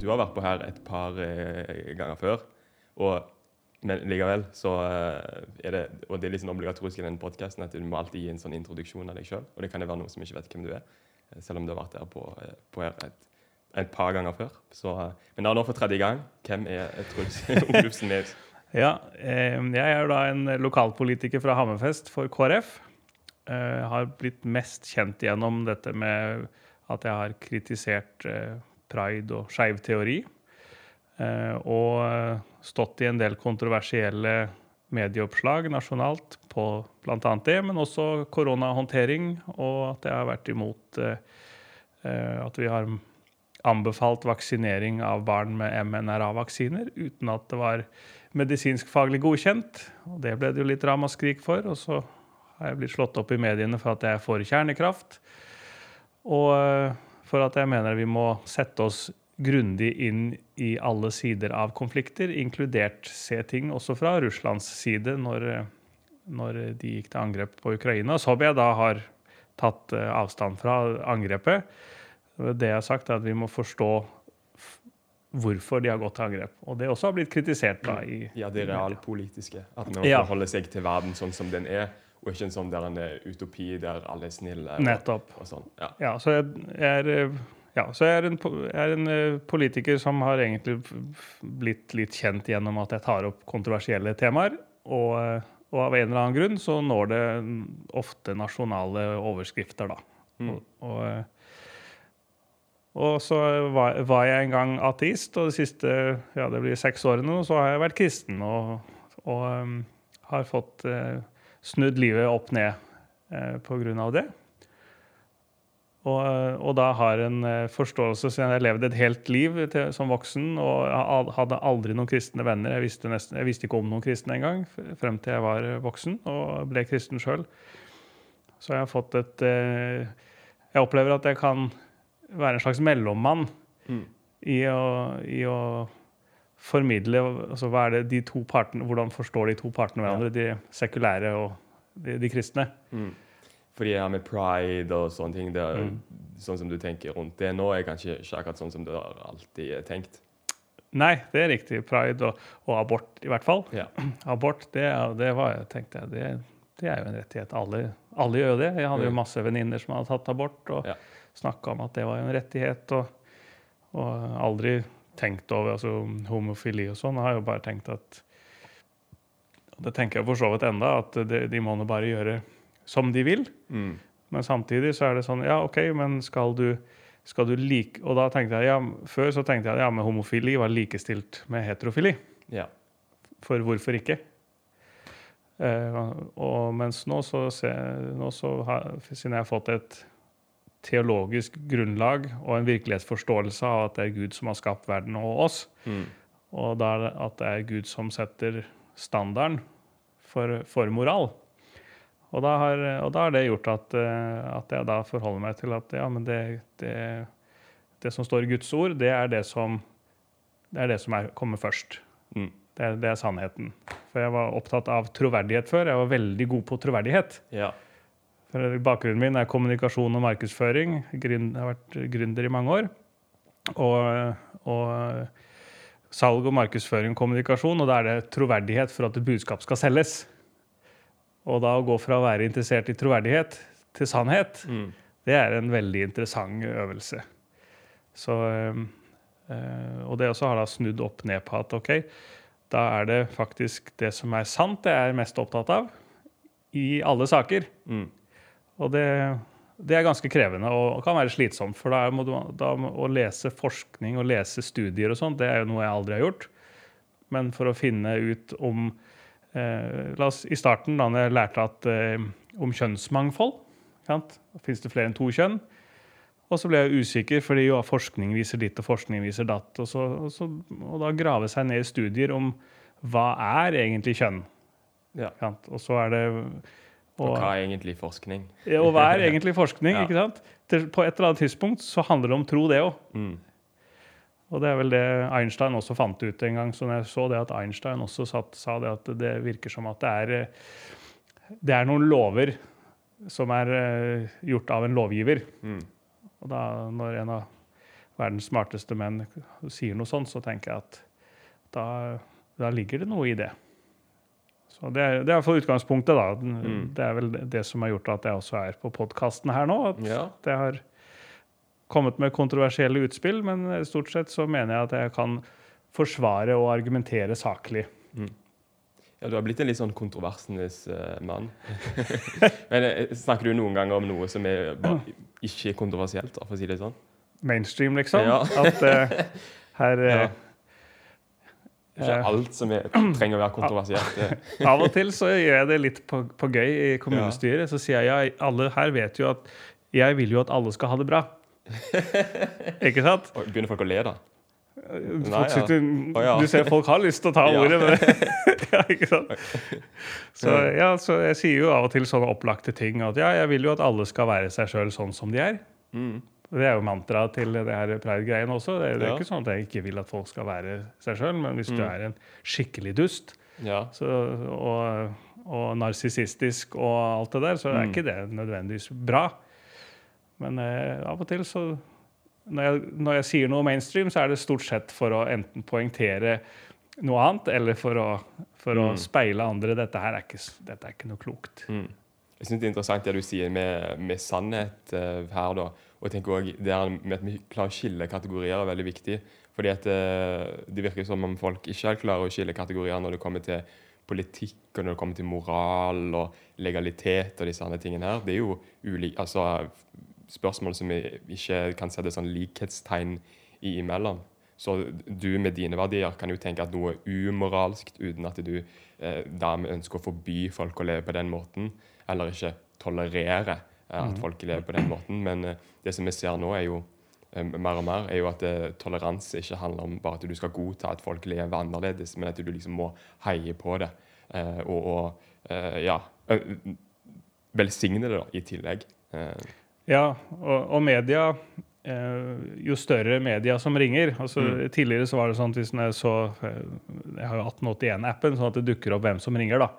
du har vært på her et par eh, ganger før. Og, men likevel så eh, er det Og det er sånn obligatorisk i den podkasten at du må alltid gi en sånn introduksjon av deg sjøl. Og det kan jo være noen som ikke vet hvem du er, eh, selv om du har vært der på, på her et, et par ganger før. Så, men da nå for tredje gang, hvem er Truls Olufsen Nes? Ja, jeg er jo da en lokalpolitiker fra Hammerfest for KrF. Eh, har blitt mest kjent gjennom dette med at jeg har kritisert pride og skeiv teori. Eh, og eh, stått i en del kontroversielle medieoppslag nasjonalt på bl.a. det, men også koronahåndtering, og at jeg har vært imot eh, at vi har anbefalt vaksinering av barn med MNRA-vaksiner uten at det var medisinskfaglig godkjent. Og det ble det jo litt ramaskrik for. Og så har jeg blitt slått opp i mediene for at jeg er for kjernekraft. Og for at jeg mener vi må sette oss grundig inn i alle sider av konflikter, inkludert se ting også fra Russlands side når, når de gikk til angrep på Ukraina, som jeg da har tatt eh, avstand fra angrepet. Det jeg har sagt, er at vi må forstå hvorfor de har gått til angrep. Og det også har blitt kritisert da i Ja, det realpolitiske. At man Ja. forholder seg til verden sånn som den er, og ikke en sånn der en eh, utopi der alle er snille. Og, Nettopp. og sånn. Ja. Ja, så jeg, jeg er eh, ja, så jeg er en, jeg er en eh, politiker som har egentlig blitt litt kjent gjennom at jeg tar opp kontroversielle temaer. Og, og av en eller annen grunn så når det ofte nasjonale overskrifter, da. Mm. Og, og, og så var, var jeg en gang ateist, og de siste ja, det blir seks årene nå, så har jeg vært kristen. Og, har fått eh, snudd livet opp ned eh, av det. Og, og da har en eh, forståelse siden jeg har levd et helt liv til, som voksen og hadde aldri noen kristne venner. Jeg visste, nesten, jeg visste ikke om noen kristne engang frem til jeg var eh, voksen og ble kristen sjøl. Så jeg har fått et eh, Jeg opplever at jeg kan være en slags mellommann Mm. i, å, i å formidle altså det partene, Hvordan forstår de to partene hverandre, de sekulære og de, de kristne? Mm. Fordi jeg har med pride og sånne ting, det er, Mm. sånn som du tenker rundt det nå, er kanskje ikke akkurat sånn som du har alltid eh, tenkt. Nei, det er riktig. Pride og, og abort, i hvert fall. Ja. Abort, det, det var jeg tenkte jeg, det, det er jo en rettighet. Alle, alle gjør jo det. Jeg hadde jo Mm. masse venninner som hadde tatt abort, og Ja. snakka om at det var en rettighet. Og, og aldri tenkt over altså, homofili og sånn. Jeg har jo bare tenkt at og Det tenker jeg for så vidt enda, at de, de må nå bare gjøre som de vil. Mm. Men samtidig så er det sånn Ja, OK, men skal du, skal du like Og da tenkte jeg ja, Før så tenkte jeg ja, men homofili var likestilt med heterofili. ja. For hvorfor ikke? Uh, og mens nå så, ser, nå så har, Siden jeg har fått et teologisk grunnlag og en virkelighetsforståelse av at det er Gud som har skapt verden og oss, Mm. og da er at det er Gud som setter standarden for, for moral. Og da, har, og da har det gjort at, eh, at jeg da forholder meg til at ja, men det, det, det som står i Guds ord, det er det som, det er det som er, kommer først. Mm. Det det er sannheten. For jeg var opptatt av troverdighet før. Jeg var veldig god på troverdighet. ja. Bakgrunnen min er kommunikasjon og markedsføring. Jeg har vært gründer i mange år. Og, og salg og markedsføring og kommunikasjon, og da er det troverdighet for at et budskap skal selges. Og da å gå fra å være interessert i troverdighet til sannhet, Mm. det er en veldig interessant øvelse. Så, eh, og det også har da snudd opp ned på at ok, da er det faktisk det som er sant, det er jeg mest opptatt av i alle saker. Mm. Og det, det er ganske krevende og kan være slitsomt. For da må du, da må, å lese forskning og lese studier og sånt, det er jo noe jeg aldri har gjort. Men for å finne ut om eh, La oss i starten, da jeg lærte at, eh, om kjønnsmangfold Fins det flere enn to kjønn? Og så ble jeg usikker, fordi jo, forskning viser ditt og forskning viser datt. Og, så, og, så, og da grave seg ned i studier om hva er egentlig kjønn. Ja. Og så er det Og hva er egentlig forskning? ja, Og hva er egentlig forskning? Ja. ikke sant? På et eller annet tidspunkt så handler det om tro, det òg. Mm. Og det er vel det Einstein også fant ut en gang. Så når jeg så det at Einstein også satt, sa det at det virker som at det er, eh, det er noen lover som er eh, gjort av en lovgiver. Mm. Og da når en av verdens smarteste menn sier noe sånt, så tenker jeg at da, da ligger det noe i det. Så det er, det er fall utgangspunktet, da. Mm. Det er vel det som har gjort at jeg også er på podkasten her nå. At Ja. jeg har kommet med kontroversielle utspill, men stort sett så mener jeg at jeg kan forsvare og argumentere saklig. Ja, Du har blitt en litt sånn kontroversenes uh, mann. Men eh, Snakker du noen ganger om noe som er ikke kontroversielt, for å si det sånn? Mainstream, liksom. Ja. At uh, her uh, Ja. Ikke eh, alt som er, trenger å være kontroversielt. Av og til så gjør jeg det litt på, på gøy i kommunestyret. Så sier jeg ja, alle her vet jo at jeg vil jo at alle skal ha det bra. Ikke sant? Og Begynner folk å le, da? Ja. sitter, Å, ja. Du ser folk har lyst til å ta Ja. ordet, men ja, ikke sant? Så, ja, så jeg sier jo av og til sånne opplagte ting at ja, jeg vil jo at alle skal være seg sjøl sånn som de er. Mm. Det er jo mantraet til det her pride-greien også. Det, det er Ja. ikke sånn at jeg ikke vil at folk skal være seg sjøl, men hvis du Mm. er en skikkelig dust Ja. så, og, og narsissistisk og alt det der, så er Mm. ikke det nødvendigvis bra. Men eh, av og til så når jeg, når jeg sier noe mainstream, så er det stort sett for å enten poengtere noe annet, eller for å, for å Mm. speile andre. Dette her er ikke, dette er ikke noe klokt. Mm. Jeg synes det er interessant det du sier med, med sannhet uh, her, da. Og jeg tenker også, det med at vi klarer å skille kategorier er veldig viktig. Fordi at eh, det virker som om folk ikke helt klarer å skille kategorier når det kommer til politikk, og når det kommer til moral og legalitet og disse andre tingene her. Det er jo uli altså, spørsmål som vi ikke kan sette sånn likhetstegn i imellom. Så du med dine verdier kan jo tenke at noe er umoralsk uten at du eh, dermed ønsker å forby folk å leve på den måten, eller ikke tolerere at folk lever på den måten. Men eh, det som vi ser nå, er jo eh, mer og mer, er jo at eh, toleranse ikke handler om bare at du skal godta at folk lever annerledes, men at du liksom må heie på det. eh, og, og eh, ja eh, velsigne det da, i tillegg. Eh, Ja, og, og media eh, Jo større media som ringer altså Mm. Tidligere så var det sånn at hvis jeg så eh, Jeg har jo 1881-appen, sånn at det dukker opp hvem som ringer. da.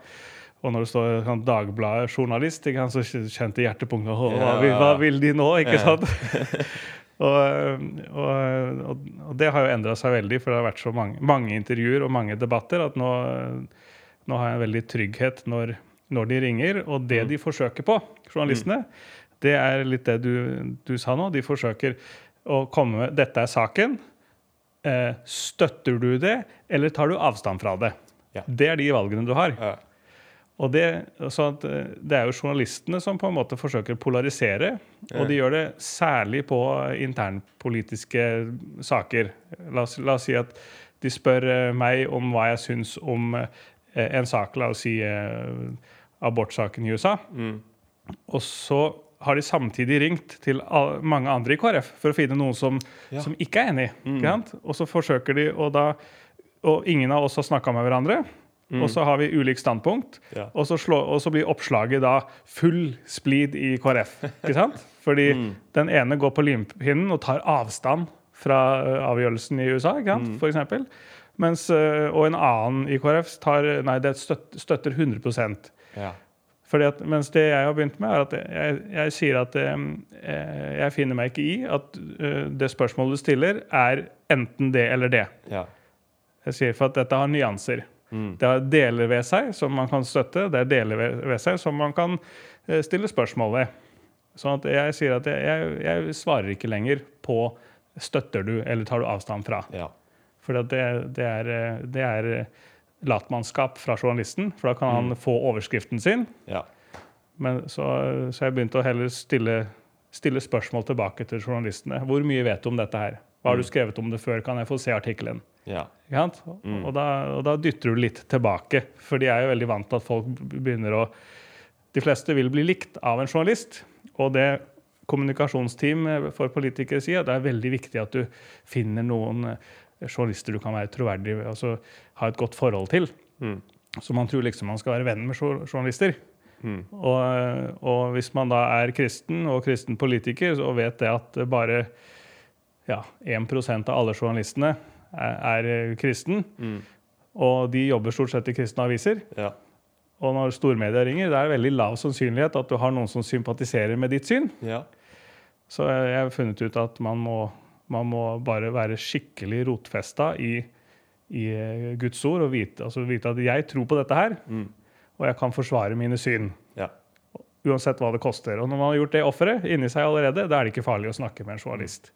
Og når det står sånn Dagbladet-journalist, ikke så kjente hjertepunktet hva, Ja, hva vil de nå? ikke Ja. sant? og, og, og, og det har jo endra seg veldig, for det har vært så mange, mange intervjuer og mange debatter at nå, nå har jeg en veldig trygghet når, når de ringer. Og det Mm. de forsøker på, journalistene, det er litt det du, du sa nå. De forsøker å komme med 'Dette er saken'. Eh, støtter du det, eller tar du avstand fra det? Ja. Det er de valgene du har. ja. Og det, eh, det er jo journalistene som på en måte forsøker å polarisere. Og de gjør det særlig på internpolitiske saker. La oss, la oss si at de spør eh, meg om hva jeg syns om eh, en sak, la oss si abortsaken i USA. Mm. Og så har de samtidig ringt til mange andre i KrF for å finne noen som, Ja. som ikke er enig. Mm. Og så forsøker de, og da Og ingen av oss har snakka med hverandre. Og så har vi ulikt standpunkt. Mm. Ja. Og, så slå, og så blir oppslaget da full splid i KrF. Ikke sant? Fordi Mm. den ene går på limpinnen og tar avstand fra avgjørelsen i USA, ikke sant? Mm. for eksempel. Mens, og en annen i KrF tar, nei, det støt- støtter 100 Ja. fordi at, mens det jeg har begynt med, er at jeg, jeg sier at jeg, jeg finner meg ikke i at eh, det spørsmålet du stiller, er enten det eller det. ja. Jeg sier for at dette har nyanser. Mm. Det er deler ved seg som man kan støtte, det er deler ved, seg som man kan eh, stille spørsmål ved. Sånn at jeg sier at jeg, jeg, jeg svarer ikke lenger på støtter du eller tar du avstand fra. ja. For det, det er, det er latmannskap fra journalisten, for da kan han få overskriften sin. ja. Men så, så jeg begynte å heller stille, stille spørsmål tilbake til journalistene. Hvor mye vet du om dette her? Hva har du skrevet om det før? Kan jeg få se artikkelen? ja. Mm. Og, da, og da dytter du litt tilbake, for de er jo veldig vant til at folk begynner å De fleste vil bli likt av en journalist. Og det kommunikasjonsteam for politikere sier, det er veldig viktig at du finner noen eh, journalister du kan være troverdig ved, altså ha et godt forhold til. Mm. Så man tror liksom man skal være venn med journalister. Mm. Og, og hvis man da er kristen og kristen politiker, og vet det at bare ja, 1% av alle journalistene er, er kristen, Mm. og de jobber stort sett i kristne aviser, ja. og når stormedia ringer, det er veldig lav sannsynlighet at du har noen som sympatiserer med ditt syn. ja. Så jeg har funnet ut at man må, Man må bare være skikkelig rotfesta i, i eh, Guds ord og vite, altså vite at jeg tror på dette her, Mm. og jeg kan forsvare mine syn. Ja. Uansett hva det koster. Og når man har gjort det offeret inni seg allerede, da er det ikke farlig å snakke med en journalist.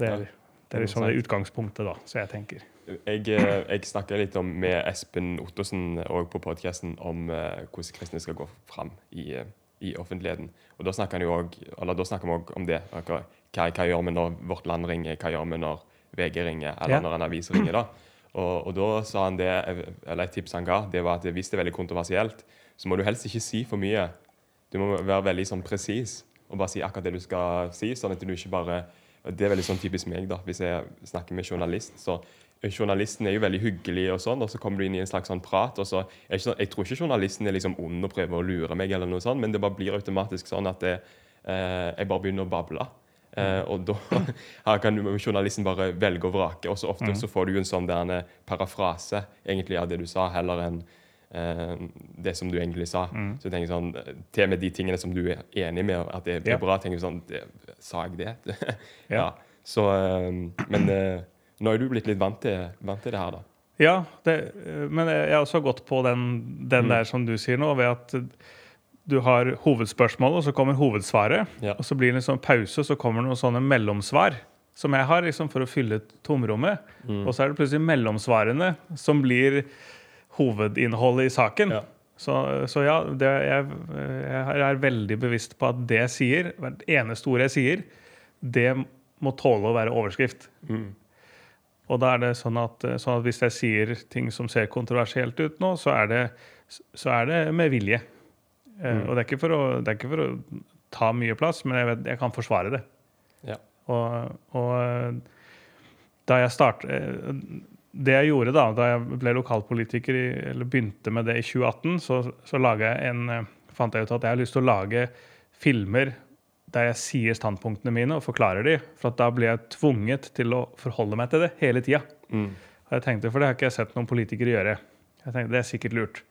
Det er, det er liksom det utgangspunktet, da, som jeg tenker. Jeg, eh, jeg snakka litt om, med Espen Ottosen og på podkasten om uh, hvordan kristne skal gå fram i, eh, i offentligheten. Og Da snakker vi òg om det. Hva, hva gjør vi når Vårt Land ringer, hva gjør vi når VG ringer, eller Ja. når en avis ringer? da. Og, og da sa han det, eller et tips han ga, det var at hvis det er veldig kontroversielt, så må du helst ikke si for mye. Du må være veldig sånn presis og bare si akkurat det du skal si. sånn at du ikke bare, Det er veldig sånn typisk meg, da, hvis jeg snakker med journalist. så Journalisten er jo veldig hyggelig, og sånn, og så kommer du inn i en slags sånn prat. og så ikke sånn, Jeg tror ikke journalisten er liksom ond og prøver å lure meg, eller noe sånt, men det bare blir automatisk sånn at det, eh, jeg bare begynner å bable. Eh, og da her kan journalisten bare velge og vrake, og så ofte så får du jo en sånn der en parafrase egentlig av det du sa, heller enn eh, det som du egentlig sa. Så jeg tenker sånn, Til og med de tingene som du er enig med at det er Ja. bra, tenker du sånn det, Sa jeg det? Ja. ja. Så, eh, men eh, nå er du blitt litt vant til, vant til det her, da. Ja, det, men jeg har også gått på den, den Mm. der som du sier nå, ved at du har hovedspørsmålet, og så kommer hovedsvaret. Ja. Og så blir det en sånn pause, og så kommer det noen sånne mellomsvar. Som jeg har liksom for å fylle tomrommet. Mm. Og så er det plutselig mellomsvarene som blir hovedinnholdet i saken. Ja. Så, så ja, det, jeg, jeg er veldig bevisst på at det jeg sier, hvert eneste ord jeg sier, det må tåle å være overskrift. Mm. Og da er det sånn at, sånn at hvis jeg sier ting som ser kontroversielt ut nå, så er det, så er det med vilje. Mm. Og det er, ikke for å, det er ikke for å ta mye plass, men jeg, vet, jeg kan forsvare det. Ja. Og, og eh, da jeg startet Det jeg gjorde da da jeg ble lokalpolitiker, i, eller begynte med det i 2018, så, så jeg en, eh, fant jeg ut at jeg har lyst til å lage filmer der jeg sier standpunktene mine og forklarer de, for at da blir jeg tvunget til å forholde meg til det hele tida. Mm. Jeg tenkte, For det har ikke jeg sett noen politikere gjøre. Jeg tenkte, Det er sikkert lurt.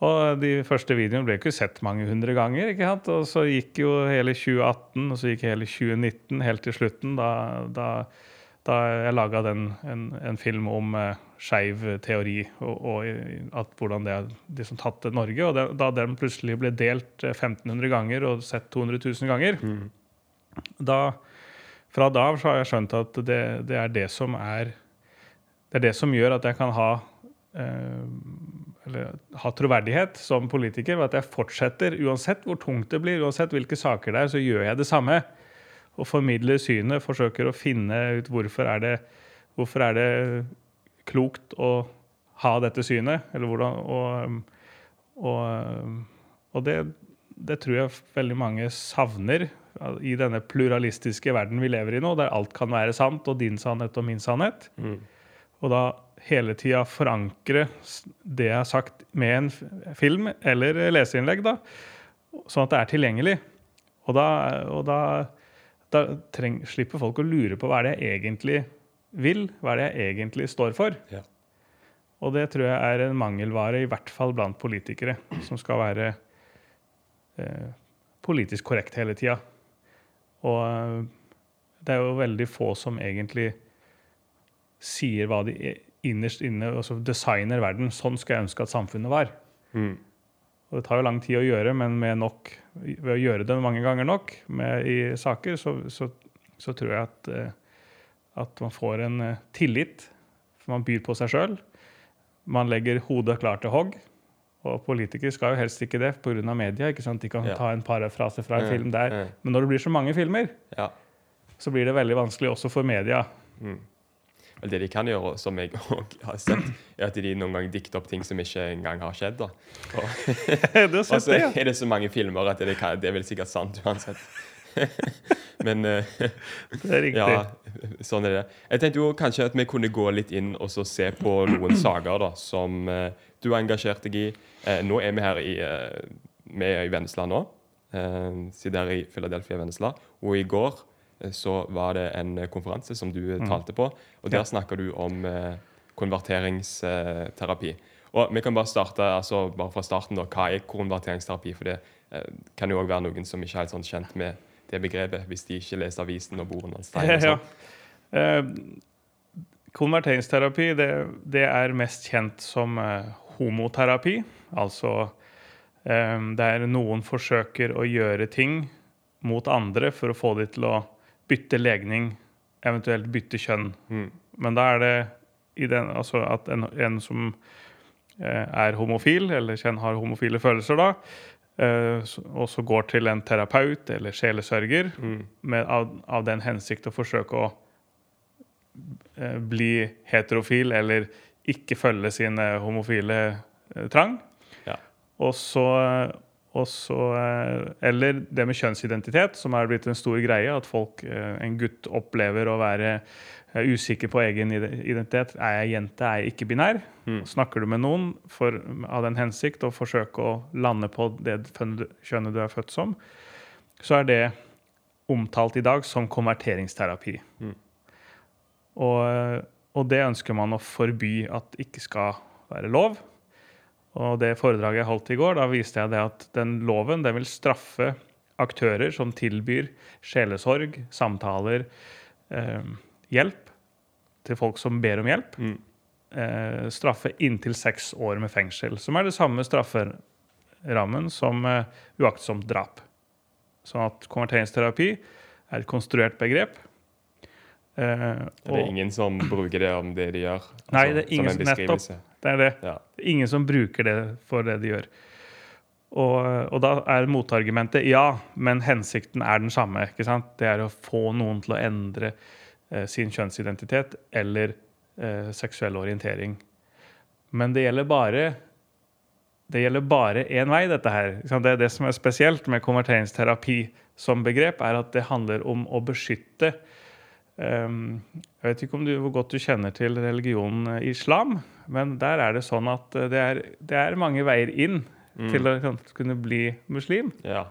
Og de første videoene ble ikke sett mange hundre ganger. ikke sant? Og så gikk jo hele 2018, og så gikk hele 2019, helt til slutten, da, da, da jeg laga en, en film om eh, skeiv teori og, og at hvordan det er liksom tatt til Norge. Og det, da den plutselig ble delt eh, 1500 ganger og sett 200 000 ganger, da, fra da av så har jeg skjønt at det, det er det som er det er det som gjør at jeg kan ha eh, eller ha troverdighet som politiker, ved at jeg fortsetter, uansett hvor tungt det blir, uansett hvilke saker det er, så gjør jeg det samme. Og formidler synet, forsøker å finne ut hvorfor er det, hvorfor er det klokt å ha dette synet, eller hvordan Og, og, og det, det tror jeg veldig mange savner i denne pluralistiske verden vi lever i nå, der alt kan være sant, og din sannhet og min sannhet. Mm. Og da hele tida forankre det jeg har sagt med en film eller leseinnlegg, da, sånn at det er tilgjengelig. Og da, og da, da treng, slipper folk å lure på hva er det jeg egentlig vil, hva er det jeg egentlig står for. Ja. Og det tror jeg er en mangelvare, i hvert fall blant politikere, som skal være eh, politisk korrekt hele tida. Og eh, det er jo veldig få som egentlig sier hva de er innerst inne altså designer verden. Sånn skal jeg ønske at samfunnet var. Mm. Og det tar jo lang tid å gjøre, men med nok, ved å gjøre det mange ganger nok med, i saker, så, så, så tror jeg at, eh, at man får en eh, tillit. For man byr på seg sjøl. Man legger hodet klart til hogg. Og politikere skal jo helst ikke det pga. media. ikke sant? De kan Ja. ta en parafrase fra en Ja, film der. ja. Men når det blir så mange filmer, ja. så blir det veldig vanskelig også for media. Vel, Det de kan gjøre, som jeg òg har sett, er at de noen ganger dikter opp ting som ikke engang har skjedd. da. Og, og så er det så mange filmer at det, kan, det er vel sikkert sant uansett. Men uh, Det er riktig. ja, sånn er det. Jeg tenkte jo kanskje at vi kunne gå litt inn og så se på noen saker da, som uh, du har engasjert deg i. Uh, nå er vi her i, vi er i Vennesla nå. Uh, sitter her i Philadelphia Vennesla. Og i går så var det en eh, konferanse som du mm. talte på. Og der Ja. snakker du om eh, konverteringsterapi. Og vi kan bare starte altså bare fra starten. da, Hva er konverteringsterapi? For det eh, kan jo òg være noen som ikke er helt sånn kjent med det begrepet hvis de ikke leser avisen og bor under en og Ja. sånn? Eh, konverteringsterapi det, det er mest kjent som eh, homoterapi. Altså eh, der noen forsøker å gjøre ting mot andre for å få dem til å bytte legning, eventuelt bytte kjønn. Mm. Men da er det i den, altså at en, en som eh, er homofil, eller kjenn- har homofile følelser, da, eh, så- og så går til en terapeut eller sjelesørger Mm. med, av, av den hensikt å forsøke å eh, bli heterofil eller ikke følge sine homofile eh, trang. Ja. Og så, og så eh, Eller det med kjønnsidentitet, som er blitt en stor greie. At folk, eh, en gutt opplever å være eh, usikker på egen identitet. Er jeg jente, er jeg ikke-binær? Mm. Snakker du med noen for, av den hensikt å forsøke å lande på det kjønnet du er født som, så er det omtalt i dag som konverteringsterapi. Mm. Og, og det ønsker man å forby at ikke skal være lov. Og det foredraget jeg holdt i går, da viste jeg det at den loven den vil straffe aktører som tilbyr sjelesorg, samtaler, eh, hjelp til folk som ber om hjelp. Mm. Eh, straffe inntil seks år med fengsel, som er det samme strafferammen som eh, uaktsomt drap. Sånn at konverteringsterapi er et konstruert begrep. Eh, Det er ingen som bruker det om det de gjør? altså, Nei, det er ingen som nettopp. det er det. Ja. Ingen som bruker det for det de gjør. Og, og da er motargumentet ja, men hensikten er den samme. ikke sant? Det er å få noen til å endre eh, sin kjønnsidentitet eller eh, seksuell orientering. Men det gjelder bare det gjelder bare én vei, dette her. Det er det som er spesielt med konverteringsterapi som begrep, er at det handler om å beskytte Jeg vet ikke om du, hvor godt du kjenner til religionen eh, islam, men der er det sånn at eh, det er, det er mange veier inn til å kunne bli muslim. Ja.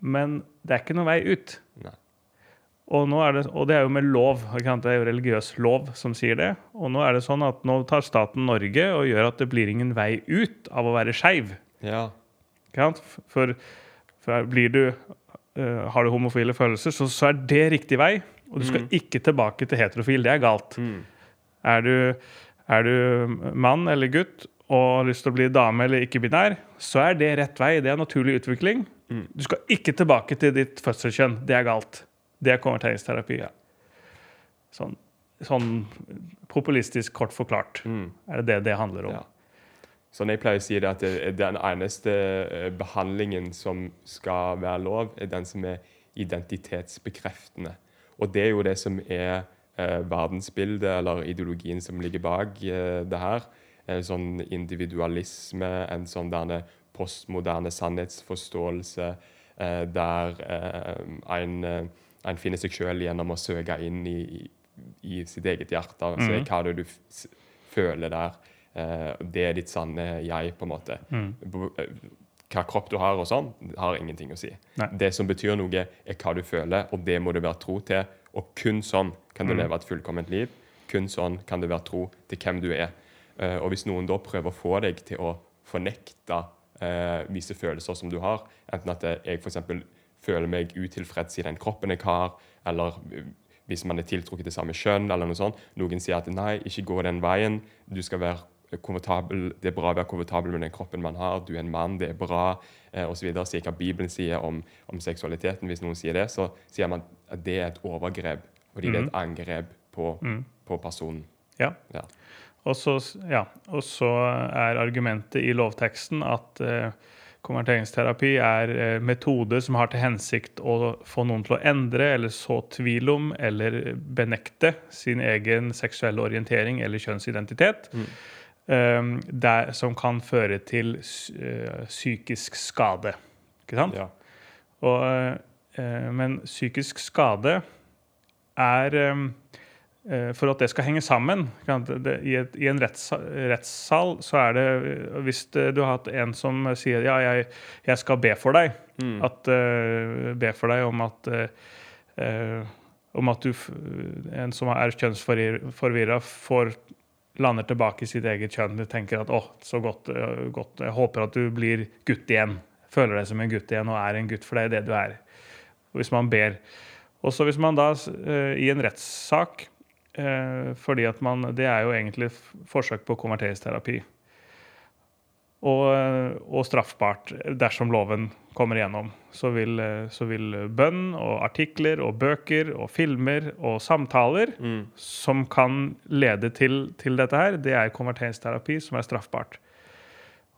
Men det er ikke noen vei ut. Nei. Og, er det, og det er jo med lov. Det er jo religiøs lov som sier det. Og nå er det sånn at nå tar staten Norge og gjør at det blir ingen vei ut av å være skeiv. ja. For, for blir du Har du homofile følelser, så, så er det riktig vei. Og du skal ikke tilbake til heterofil. Det er galt. Mm. Er du, er du mann eller gutt og har lyst til å bli dame eller ikke-binær, så er det rett vei. Det er naturlig utvikling. Mm. Du skal ikke tilbake til ditt fødselskjønn. Det er galt. Det er konverteringsterapi. Sånn, sånn populistisk kort forklart Mm. er det det det handler om. Ja. Sånn jeg pleier å si det, at den eneste eh, behandlingen som skal være lov, er den som er identitetsbekreftende. Og det er jo det som er eh, verdensbildet, eller ideologien som ligger bak eh, det her. En sånn individualisme, en sånn derne postmoderne sannhetsforståelse, eh, der eh, en, eh, en finner seg sjøl gjennom å søke inn i, i, i sitt eget hjerte. Altså, Mhm. Hva er det du føler der? Eh, det er ditt sanne jeg, på en måte. Mm. Eh, Hva kropp du har og sånn, har ingenting å si. Nei. Det som betyr noe, er hva du føler, og det må du være tro til. Og kun sånn kan du Mm. leve et fullkomment liv. Kun sånn kan du være tro til hvem du er. Eh, og hvis noen da prøver å få deg til å fornekte visse følelser som du har, enten at jeg f.eks. føler meg utilfreds i den kroppen jeg har, eller hvis man er tiltrukket til samme kjønn, eller noe sånt. Noen sier at nei, ikke gå den veien. Du skal være Det er bra å være komfortabel med den kroppen man har. Du er en mann, det er bra, eh, osv. Sier hva Bibelen sier om, om seksualiteten. Hvis noen sier det, så sier man at det er et overgrep, fordi det er et angrep på, Mm. på personen. Ja. Ja. Og så, ja, og så er argumentet i lovteksten at eh, konverteringsterapi er eh, metode som har til hensikt å få noen til å endre eller så tvil om eller benekte sin egen seksuelle orientering eller kjønnsidentitet. eh, der, som kan føre til eh, psykisk skade. Ikke sant? Ja. Og, eh, men psykisk skade er eh, eh, For at det skal henge sammen i, en rettssal så er det eh, Hvis du har hatt en som sier ja, jeg, jeg skal be for deg, Mm. at, eh, be for deg om at eh, eh, om at du, en som er kjønnsforvirra, får lander tilbake i sitt eget kjønn. Du tenker at 'å, så godt, eh, godt, jeg håper at du blir gutt igjen'. føler deg som en gutt igjen og er en gutt, for det er det du er. Hvis man ber. Og så hvis man da eh, i en rettssak eh, fordi at man, Det er jo egentlig et forsøk på konverteringsterapi. Og, og straffbart dersom loven kommer igjennom. Så vil, så vil bønn og artikler og bøker og filmer og samtaler Mm. som kan lede til, til dette her, det er konverteringsterapi som er straffbart.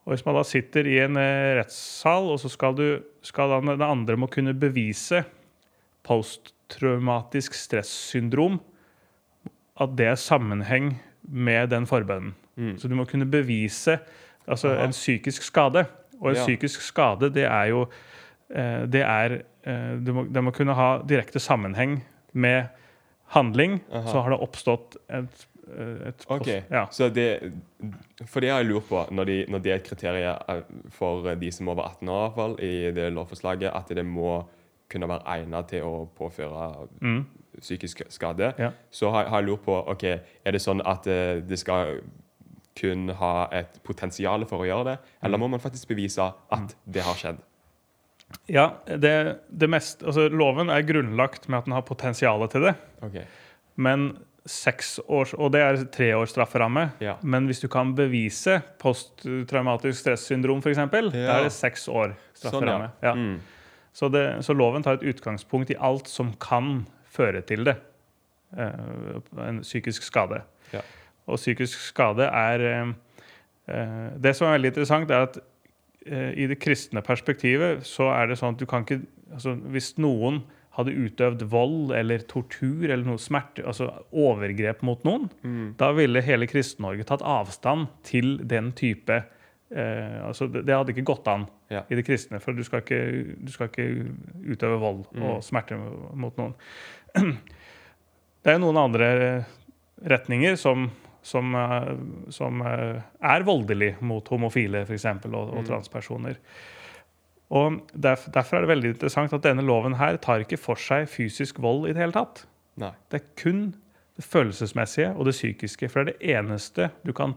Og Hvis man da sitter i en eh, rettssal, og så skal, du, skal den andre må kunne bevise posttraumatisk stressyndrom, at det er sammenheng med den forbønnen. Mm. Så du må kunne bevise altså Aha. en psykisk skade. Og en Ja. psykisk skade, det er jo eh, Det er eh, det, må, det må kunne ha direkte sammenheng med handling. Aha. Så har det oppstått et, eh, Ok, ja. så det For det har jeg lurt på, når, de, når det er et kriterium for de som er over 18 år, i hvert fall, i det lovforslaget, at det må kunne være egnet til å påføre Mm. psykisk skade, Ja. så har, har jeg lurt på ok, er det sånn at det skal kun ha et potensial for å gjøre det, eller Mm. må man faktisk bevise at det har skjedd? Ja, det, det mest, altså Loven er grunnlagt med at den har potensial til det. Ok, Men seks års, og det er tre års strafferamme. Ja. Men hvis du kan bevise posttraumatisk stressyndrom, f.eks., da Ja. er det seks år Sånn, strafferamme. ja. ja. Mm. Så, det, så loven tar et utgangspunkt i alt som kan føre til det. Eh, en psykisk skade. Ja. Og psykisk skade er eh, eh, Det som er veldig interessant, er at eh, i det kristne perspektivet så er det sånn at du kan ikke altså Hvis noen hadde utøvd vold eller tortur eller noe smerte, altså overgrep mot noen, Mm. da ville hele Kristen-Norge tatt avstand til den type eh, altså det, det hadde ikke gått an Ja. i det kristne, for du skal ikke, du skal ikke utøve vold Mm. og smerte mot noen. Det er noen andre retninger som, som, eh, som eh, er voldelig mot homofile for eksempel, og, og Mm. transpersoner. Og derf, Derfor er det veldig interessant at denne loven her tar ikke for seg fysisk vold i det hele tatt. Nei. Det er kun det følelsesmessige og det psykiske. For det er det eneste du kan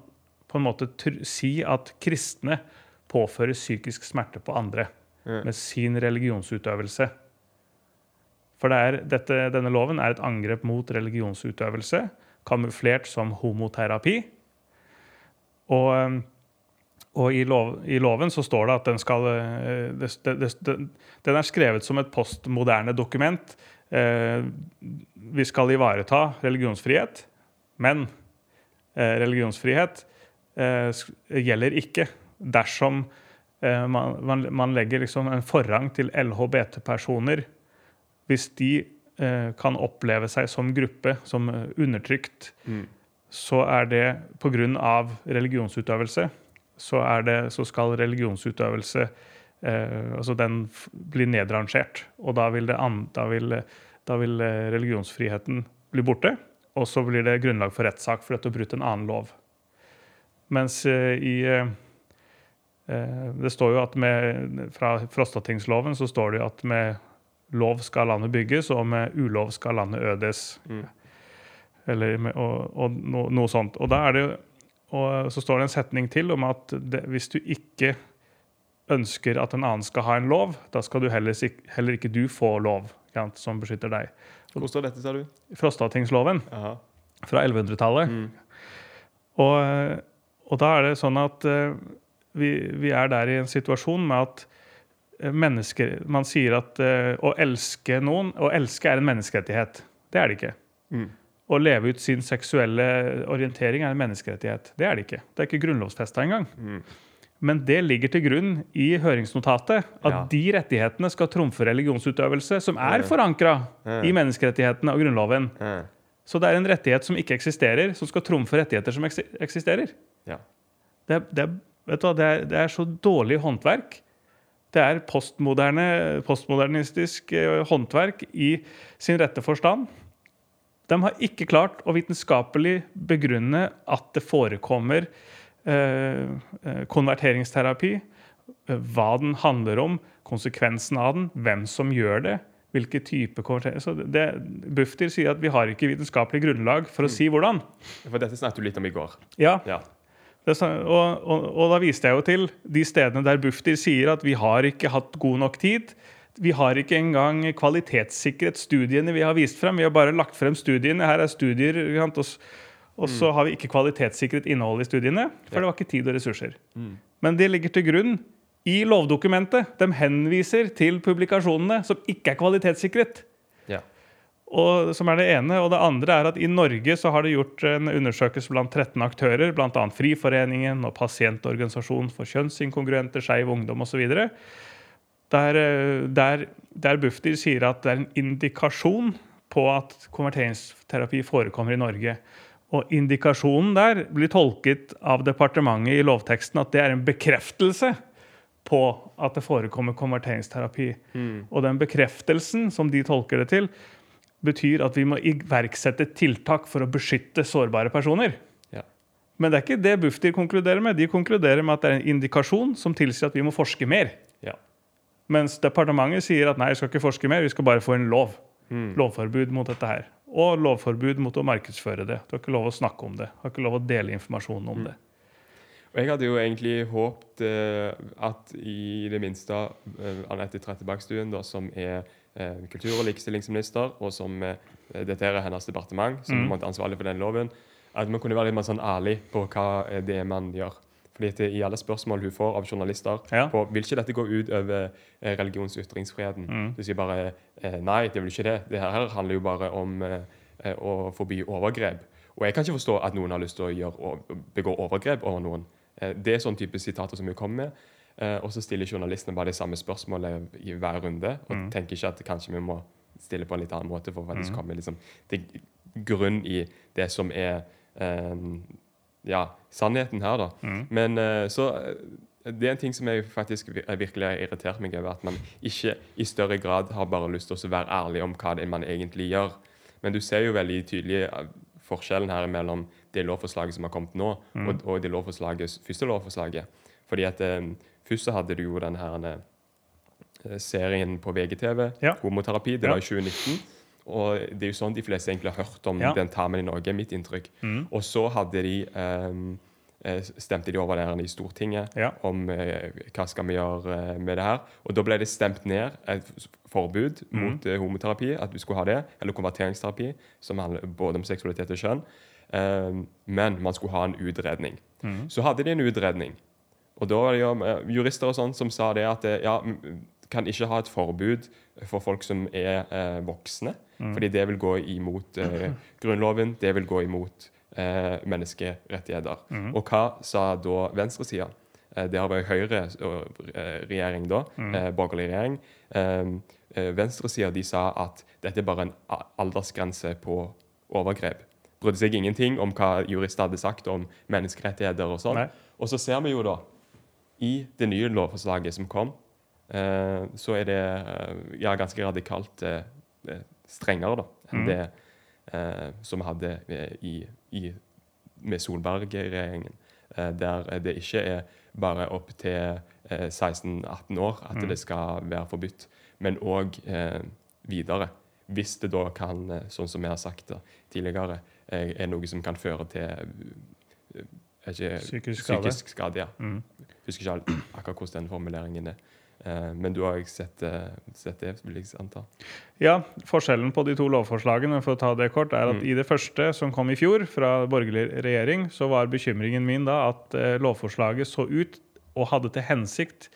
på en måte si at kristne påfører psykisk smerte på andre Ja. med sin religionsutøvelse. For det er, dette, denne loven er et angrep mot religionsutøvelse, kamuflert som homoterapi. Og, eh, og i, lov, i loven så står det at den skal eh, det, det, det, den- er skrevet som et postmoderne dokument. Eh, vi skal ivareta religionsfrihet, men eh, religionsfrihet eh, gjelder ikke dersom eh, man, man, man legger liksom en forrang til LHBT-personer hvis de kan oppleve seg som gruppe, som eh, undertrykt, Mm. så er det pga. religionsutøvelse. Så, er det, så skal religionsutøvelse eh, altså den bli nedrangert. Og da vil, det an, da, vil, da vil eh, religionsfriheten bli borte. Og så blir det grunnlag for rettssak for dette å bryte en annen lov. Mens eh, i eh, eh, Det står jo at med, Fra Frostatingsloven så står det jo at med lov skal landet bygges, og med ulov skal landet ødes. Mm. Eller med, og, og no, noe sånt. Og, er det, og så står det en setning til om at det, hvis du ikke ønsker at en annen skal ha en lov, da skal du heller, heller ikke du få lov sant, som beskytter deg. Hvor står dette, sa du? Frostatingsloven Aha. fra 1100-tallet. Mm. Og, og da er det sånn at uh, vi, vi er der i en situasjon med at eh, mennesker Man sier at uh, å elske noen Å elske er en menneskerettighet. Det er det ikke. Mm. Å leve ut sin seksuelle orientering er en menneskerettighet. Det er det ikke. Det er ikke grunnlovfesta engang. Mm. Men det ligger til grunn i høringsnotatet at Ja. de rettighetene skal trumfe religionsutøvelse, som er forankra Ja. i menneskerettighetene og Grunnloven. Ja. Så det er en rettighet som ikke eksisterer, som skal trumfe rettigheter som eksisterer. Ja. Det det, hva, det, er, det er så dårlig håndverk. Det er postmoderne, postmodernistisk eh, håndverk i sin rette forstand. De har ikke klart å vitenskapelig begrunne at det forekommer eh, eh, konverteringsterapi, eh, hva den handler om, konsekvensen av den, hvem som gjør det, hvilke type konvertering Så det, Bufdir sier at vi har ikke vitenskapelig grunnlag for å si hvordan. For dette snakket du litt om i går. Ja, Ja. Det, og, og, og da viste jeg jo til de stedene der Bufdir sier at vi har ikke hatt god nok tid. Vi har ikke engang kvalitetssikret studiene vi har vist frem. Vi har bare lagt frem studiene. Her er studier. Og, og så har vi ikke kvalitetssikret innholdet i studiene, for det var ikke tid og ressurser. Men det ligger til grunn i lovdokumentet. De henviser til publikasjonene som ikke er kvalitetssikret. Og, som er det ene. Og det andre er at i Norge så har det gjort en undersøkelse blant 13 aktører, bl.a. Friforeningen og Pasientorganisasjonen for kjønnsinkongruente, Skeiv Ungdom osv. Der, eh, der, der Bufdir sier at det er en indikasjon på at konverteringsterapi forekommer i Norge. Og indikasjonen der blir tolket av departementet i lovteksten at det er en bekreftelse på at det forekommer konverteringsterapi. Og den bekreftelsen, som de tolker det til, betyr at vi må iverksette tiltak for å beskytte sårbare personer. Ja. Men det er ikke det Bufdir konkluderer med. De konkluderer med at det er en indikasjon som tilsier at vi må forske mer. Ja. Mens departementet sier at nei, vi skal ikke forske mer, vi skal bare få en lov. Lovforbud mot dette her. Og lovforbud mot å markedsføre det. Du har ikke lov å snakke om det. Du har ikke lov å dele informasjon om det. Og jeg hadde jo egentlig håpet eh, at i det minste eh, Anette Trettebergstuen, da, som er kultur- og likestillingsminister, og som eh, dette er hennes departement, som Mm. er ansvarlig for den loven, at man kunne være litt mer sånn ærlig på hva eh, det er man gjør. Fordi at I alle spørsmål hun får av journalister Ja. på vil ikke dette gå ut over eh, religions- og ytringsfriheten, Mm. du sier bare eh, nei, det vil ikke det. Det her handler jo bare om eh, eh, å forby overgrep. Og jeg kan ikke forstå at noen har lyst til å gjøre, begå overgrep over noen. Eh, Det er sånn type sitater som hun kommer med. Eh, Og så stiller journalistene bare de samme spørsmålene i hver runde. Og Mm. tenker ikke at kanskje vi må stille på en litt annen måte for det skal komme liksom, til grunn i det som er um, ja, sannheten her, da. Mm. Men uh, så Det er en ting som jeg faktisk jeg virkelig har irritert meg over. At man ikke i større grad har bare lyst til å være ærlig om hva det er man egentlig gjør. Men du ser jo veldig tydelig forskjellen her mellom det lovforslaget som har kommet nå, Mm. og, og det lovforslaget, første lovforslaget. Fordi at eh, Først så hadde du jo den her eh, serien på VGTV, Ja. homoterapi. Det var i 2019. Og det er jo sånn de fleste egentlig har hørt om Ja. den termen i Norge, mitt inntrykk. Mm. Og så hadde de eh, stemte de over der i Stortinget Ja. om uh, hva skal vi gjøre eh, med det her. Og da ble det stemt ned et forbud Mm. mot uh, homoterapi, at du skulle ha det, eller konverteringsterapi, som handler både om seksualitet og kjønn. Men man skulle ha en utredning. Mm. Så hadde de en utredning. Og da var det jo eh, jurister og sånn som sa det at eh, ja, kan ikke ha et forbud for folk som er eh, voksne, Mm. fordi det vil gå imot eh, Grunnloven, det vil gå imot eh, menneskerettigheter. Mm. Og hva sa da venstresida? Eh, det har vært Høyre-regjering da, Mm. borgerlig regjering. Eh, eh, venstresida de sa at dette er bare en aldersgrense på overgrep. Brydde seg ingenting om hva jurister hadde sagt om menneskerettigheter og sånn. Og så ser vi jo da, i det nye lovforslaget som kom, eh, så er det eh, ja, ganske radikalt eh, strengere da, enn mm. det som vi hadde i, i, med Solberg-regjeringen. Der det ikke er bare opp til eh, 16-18 år at mm. det skal være forbudt, men òg videre. Hvis det da kan, sånn som vi har sagt tidligere, er noe som kan føre til ikke, Psykisk skade. Psykisk skade, ja. Mm. Husker ikke akkurat hvordan den formuleringen er. Eh, men du har sett, eh, sett det, vil jeg anta. Ja, Forskjellen på de to lovforslagene for å ta det kort, er at Mm. i det første, som kom i fjor fra borgerlig regjering, så var bekymringen min da at eh, lovforslaget så ut og hadde til hensikt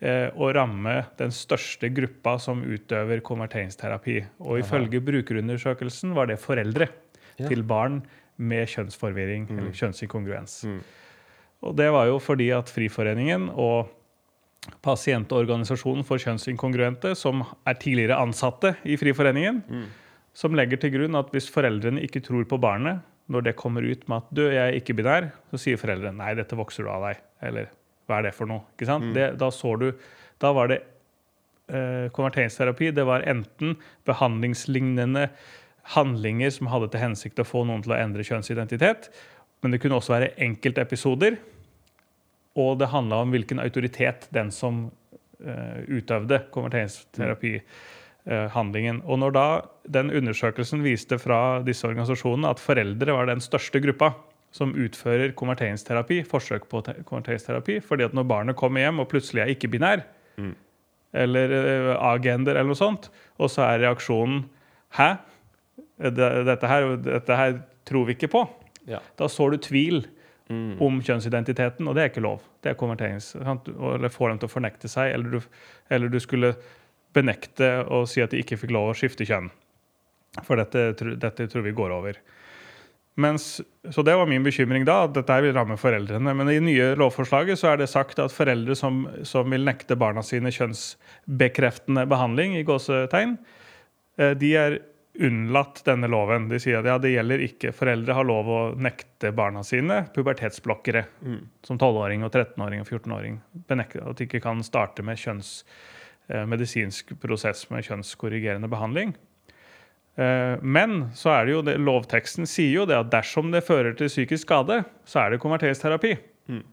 eh, å ramme den største gruppa som utøver konverteringsterapi. Og ifølge brukerundersøkelsen var det foreldre Ja. til barn med kjønnsforvirring Mm. eller kjønnsinkongruens. Mm. Og det var jo fordi at Friforeningen og Pasientorganisasjonen for kjønnsinkongruente, som er tidligere ansatte i Friforeningen, Mm. som legger til grunn at hvis foreldrene ikke tror på barnet, når det kommer ut med at du, jeg er ikke binær, så sier foreldrene nei, dette vokser du av deg. Eller hva er det for noe? Ikke sant? Mm. Det, da så du Da var det eh, konverteringsterapi. Det var enten behandlingslignende handlinger som hadde til hensikt å få noen til å endre kjønnsidentitet, men det kunne også være enkeltepisoder. Og det handla om hvilken autoritet den som uh, utøvde konverteringsterapihandlingen. og når da den undersøkelsen viste fra disse organisasjonene at foreldre var den største gruppa som utfører konverteringsterapi, forsøk på konverteringsterapi. fordi at når barnet kommer hjem og plutselig er ikke-binær, Mm. eller uh, agender eller noe sånt, og så er reaksjonen Hæ? Det- Dette her, dette her tror vi ikke på. Ja. Da sår du tvil Mm. om kjønnsidentiteten, og det er ikke lov. Det er konverterings... sant? Eller får dem til å fornekte seg, eller du, eller du skulle benekte og si at de ikke fikk lov å skifte kjønn. For dette, dette tror vi går over. Mens, så det var min bekymring da, at dette vil ramme foreldrene. Men i nye lovforslaget så er det sagt at foreldre som, som vil nekte barna sine kjønnsbekreftende behandling, i gåsetegn, eh, de er unnlatt denne loven. De sier at ja, det gjelder ikke. Foreldre har lov å nekte barna sine pubertetsblokkere. Mm. Som 12-åring og 13-åring og 14-åring. Benekte at de ikke kan starte med kjønns, eh, medisinsk prosess med kjønnskorrigerende behandling. Eh, Men så er det jo det, lovteksten sier jo det at dersom det fører til psykisk skade, så er det konverteringsterapi. Mm.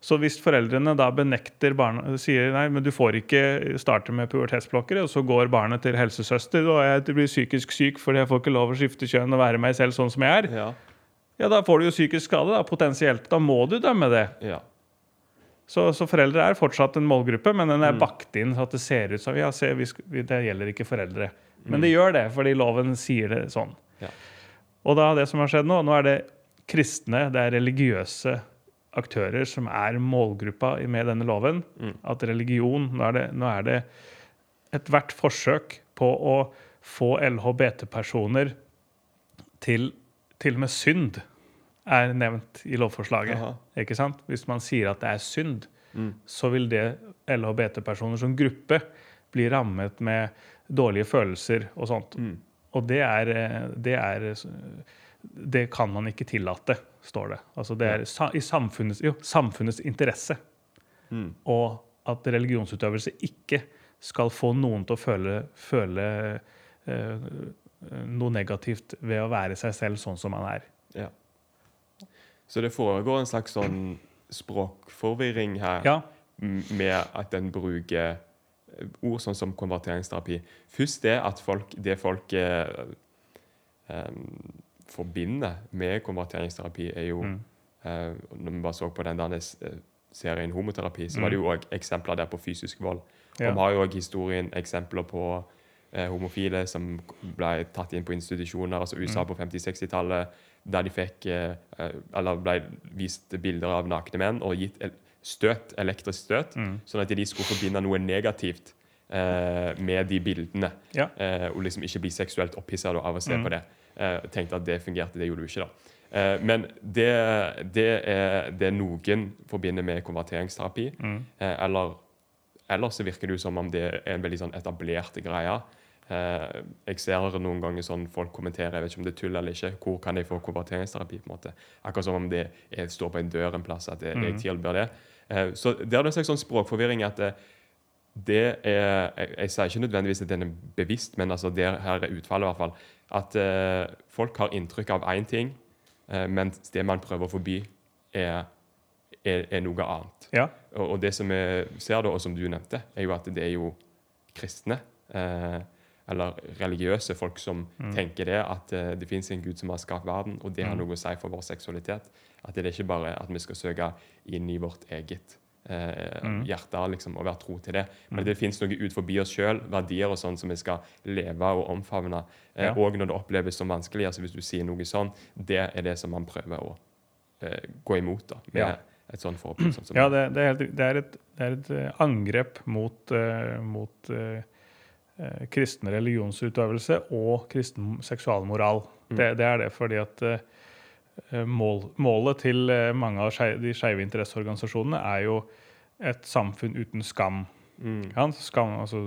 Så hvis foreldrene da benekter barna sier nei, men du får ikke starte med pubertetsblokkere, og så går barnet til helsesøster og jeg blir psykisk syk fordi jeg får ikke lov å skifte kjønn og være meg selv sånn som jeg er, Ja. ja, da får du jo psykisk skade, da, potensielt. Da må du dømme det. ja. Så, så foreldre er fortsatt en målgruppe, men den er bakt inn så at det ser ut som ja, se, vi det gjelder ikke foreldre. Men det gjør det, fordi loven sier det sånn. Ja. Og da det som har skjedd nå, nå er det kristne, det er religiøse aktører som er målgruppa med denne loven. Mm. At religion Nå er det, nå er det ethvert forsøk på å få LHBT-personer til til og med synd er nevnt i lovforslaget. Aha. Ikke sant? Hvis man sier at det er synd, Mm. så vil det LHBT-personer som gruppe bli rammet med dårlige følelser og sånt. Mm. Og det er, eh, det er Det kan man ikke tillate, står det. Altså det er sa- i samfunnets, jo, samfunnets interesse. Mm. Og at religionsutøvelse ikke skal få noen til å føle, føle eh, noe negativt ved å være seg selv sånn som man er. Ja. Så det foregår en slags sånn språkforvirring her Ja, med at en bruker eh, ord sånn som konverteringsterapi. Først det at folk, det folk eh, em, forbinder med konverteringsterapi, er jo Mm. eh, Når vi bare så på den der eh, serien Homoterapi, så var det jo òg eksempler der på fysisk vold. Ja. Og vi har jo òg historien eksempler på eh, homofile som ble tatt inn på institusjoner, altså USA på 50-60-tallet, der de fikk eh, eh, Eller ble vist bilder av nakne menn og gitt støt, elektrisk støt, Mm. sånn at de skulle forbinde noe negativt eh, med de bildene. Ja. Og liksom ikke bli seksuelt opphissa av å se Mm. på det. Eh, tenkte at det fungerte, det gjorde du ikke, da. Eh, men det, det, er, det noen forbinder med konverteringsterapi. Mm. Eh, eller ellers så virker det jo som om det er en veldig sånn etablert greie. Eh, jeg ser noen ganger sånn folk kommenterer jeg vet ikke om det er tull eller ikke, hvor kan jeg få konverteringsterapi. på en måte. Akkurat som om det er, står på en dør en plass, at jeg, jeg tilbyr det. Eh, så det er en slags sånn språkforvirring at det, det er jeg, jeg sier ikke nødvendigvis at den er bevisst, men altså det her er utfallet i hvert fall. At eh, folk har inntrykk av én ting, eh, mens det man prøver å forby, er, er, er noe annet. ja. Og, og det som vi ser, da, og som du nevnte, er jo at det er jo kristne. Eh, eller religiøse folk som tenker det, at eh, det fins en gud som har skapt verden, og det har Mm. noe å si for vår seksualitet. At det er ikke bare at vi skal søke inn i vårt eget eh, Mm. hjerte liksom, og være tro til det, men det fins noe ut forbi oss sjøl, verdier og sånn som vi skal leve og omfavne. Eh. Og når det oppleves som vanskelig, altså hvis du sier noe sånn, det er det som man prøver å eh, gå imot da, med Ja. et sånt forbud. Sånn som Ja, det, det, er, helt, det, er et, det er et eh, angrep mot, uh, mot eh, kristen religionsutøvelse og kristen seksualmoral. Mm. Det, det er det fordi at mål, målet til eh, mange av de skeive interesseorganisasjonene er jo et samfunn uten skam. Mm. Ja, skam altså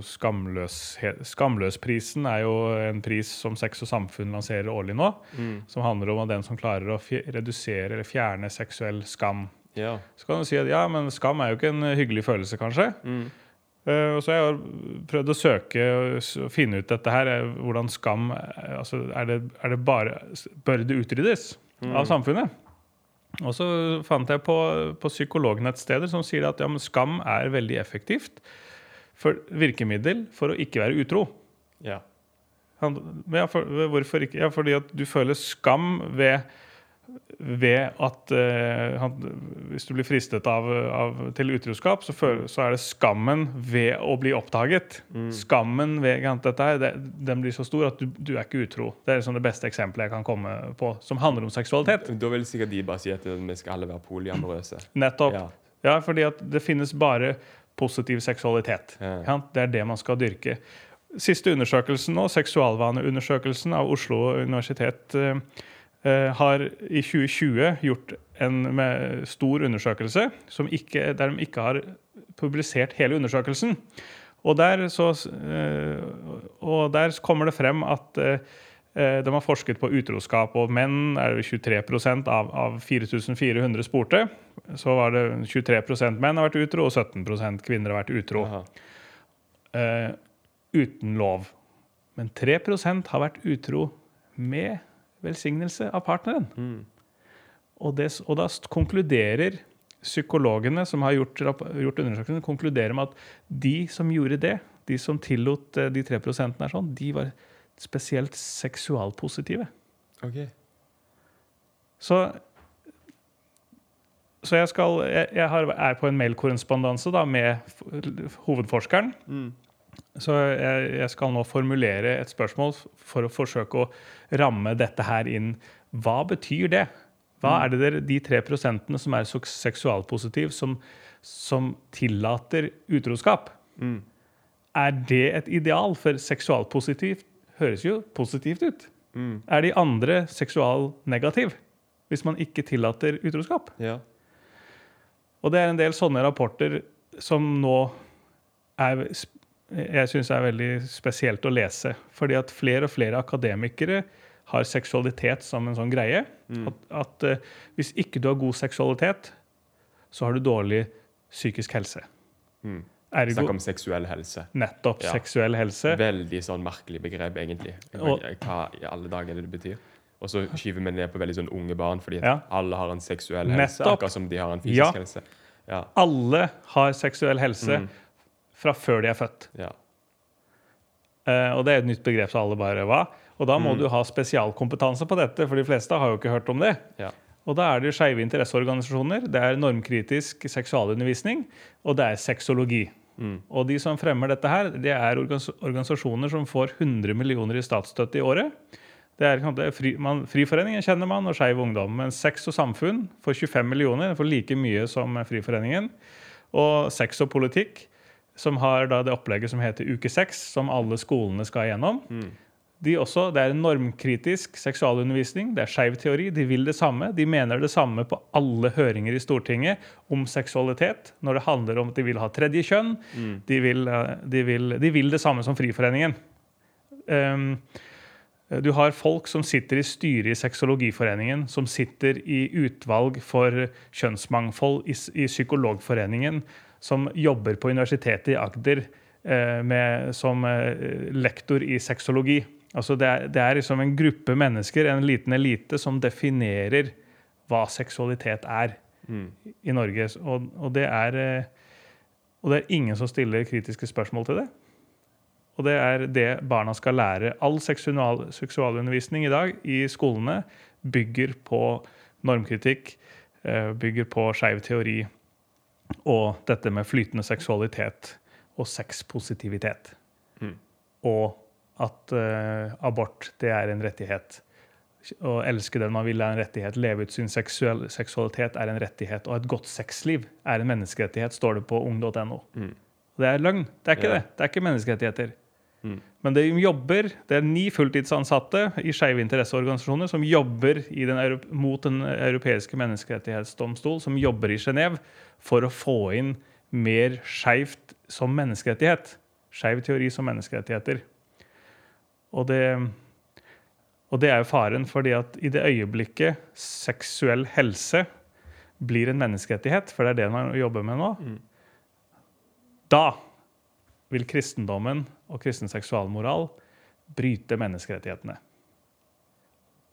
Skamløsprisen er jo en pris som Sex og Samfunn lanserer årlig nå, Mm. som handler om at den som klarer å redusere eller fjerne seksuell skam. Ja. Så kan du si at ja, men skam er jo ikke en hyggelig følelse, kanskje. Mm. Uh, og så har jeg prøvd å søke og finne ut dette her. eh, Hvordan skam eh, altså er det, er det bare, Bør det utryddes av samfunnet? Og så fant jeg på, på psykolognettsteder som sier at ja, men skam er veldig effektivt for virkemiddel for å ikke være utro. Ja. Han- men Ja, for, hvorfor ikke? Ja, fordi at du føler skam ved ved at eh, han, Hvis du blir fristet av, av, til utroskap, så, føler, så, er det skammen ved å bli oppdaget. Mm. Skammen ved dette her, det, den blir så stor at du, du er ikke utro. Det er liksom det beste eksempelet jeg kan komme på, som handler om seksualitet. Da vil sikkert de bare si at vi skal alle være polyamorøse. Nettopp. Ja. ja, fordi at det finnes bare positiv seksualitet. Ja. Det er det man skal dyrke. Siste undersøkelsen nå, seksualvaneundersøkelsen av Oslo universitet, eh, Eh, har i 2020 gjort en stor undersøkelse ikke, der de ikke har publisert hele undersøkelsen. Og der, så, eh, og der kommer det frem at eh, de har forsket på utroskap, og menn er 23 av, av 4400 spurte. Så var det 23% menn har vært utro, og 17% kvinner har vært utro. Uh, uten lov. Men 3% har vært utro med velsignelse av partneren. Mm. Og, det, og, da konkluderer psykologene som har gjort, gjort undersøkelsen, konkluderer med at de som gjorde det, de som tillot eh, de tre prosentene, sånn, de var spesielt seksualpositive. Okay. Så, så jeg, skal, jeg, jeg har, er på en mailkorrespondanse med hovedforskeren. Mm. Så jeg, jeg, skal nå formulere et spørsmål for å forsøke å ramme dette her inn. Hva betyr det? Hva mm. er det der, de tre prosentene som er seksualpositive, som, som tillater utroskap? Mm. Er det et ideal? For seksualpositivt høres jo positivt ut. Mm. Er de andre seksualnegativ hvis man ikke tillater utroskap? Ja. Og det er en del sånne rapporter som nå er jeg syns er veldig spesielt å lese. Fordi at flere og flere akademikere har seksualitet som en sånn greie. Mm. At, at uh, hvis ikke du har god seksualitet, så har du dårlig psykisk helse. Mm. Snakk om seksuell helse. Nettopp. Ja. Seksuell helse. Veldig sånn merkelig begrep, egentlig. Hva i alle dager er det det betyr? Og så skyver vi ned på veldig sånn unge barn, fordi ja. alle har en seksuell helse. Nettopp. Akkurat som de har en fysisk ja. helse. Ja. Alle har seksuell helse. Mm fra før de er født. Ja. Uh, og det er et nytt begrep så alle bare hva? Og da må mm. du ha spesialkompetanse på dette, for de fleste har jo ikke hørt om det. Ja. Og da er det skeive interesseorganisasjoner, det er normkritisk seksualundervisning, og det er sexologi. Mm. Og de som fremmer dette her, det er organisasjoner som får 100 millioner i statsstøtte i året. Det er, det er fri, man, Friforeningen kjenner man, og Skeiv Ungdom. Men Sex og Samfunn får 25 millioner, får like mye som Friforeningen. Og Sex og Politikk som har da det opplegget som heter Uke 6, som alle skolene skal igjennom. Mm. De også, Det er normkritisk seksualundervisning, det er skeiv teori. De vil det samme. De mener det samme på alle høringer i Stortinget om seksualitet. Når det handler om at de vil ha tredje kjønn. Mm. De, vil, eh, de, vil, de, vil, det samme som Friforeningen. Um, du har folk som sitter i styret i Sexologiforeningen, som sitter i utvalg for kjønnsmangfold i, i Psykologforeningen, som jobber på Universitetet i Agder eh, med, som eh, lektor i sexologi. Altså det, er, det er liksom en gruppe mennesker, en liten elite, som definerer hva seksualitet er mm. i Norge. Og, og, det er, eh, og det er ingen som stiller kritiske spørsmål til det. Og det er det barna skal lære. All seksual, seksualundervisning i dag i skolene bygger på normkritikk, bygger på skeiv teori og dette med flytende seksualitet og sexpositivitet. Mm. Og at uh, abort, det er en rettighet. Å elske den man vil, er en rettighet. Leve ut sin seksuell, seksualitet er en rettighet. Og et godt sexliv er en menneskerettighet, står det på ung.no. Mm. Det er løgn. Det er ikke ja. det. Det er ikke menneskerettigheter. Mm. Men de jobber, det er ni fulltidsansatte i skeive interesseorganisasjoner som jobber den, mot Den europeiske menneskerettighetsdomstol, som jobber i Genéve for å få inn mer skeivt som menneskerettighet. Skeiv teori som menneskerettigheter. Og det, og det er jo faren, fordi at i det øyeblikket seksuell helse blir en menneskerettighet, for det er det man jobber med nå, mm. da vil kristendommen og kristen seksualmoral bryter menneskerettighetene.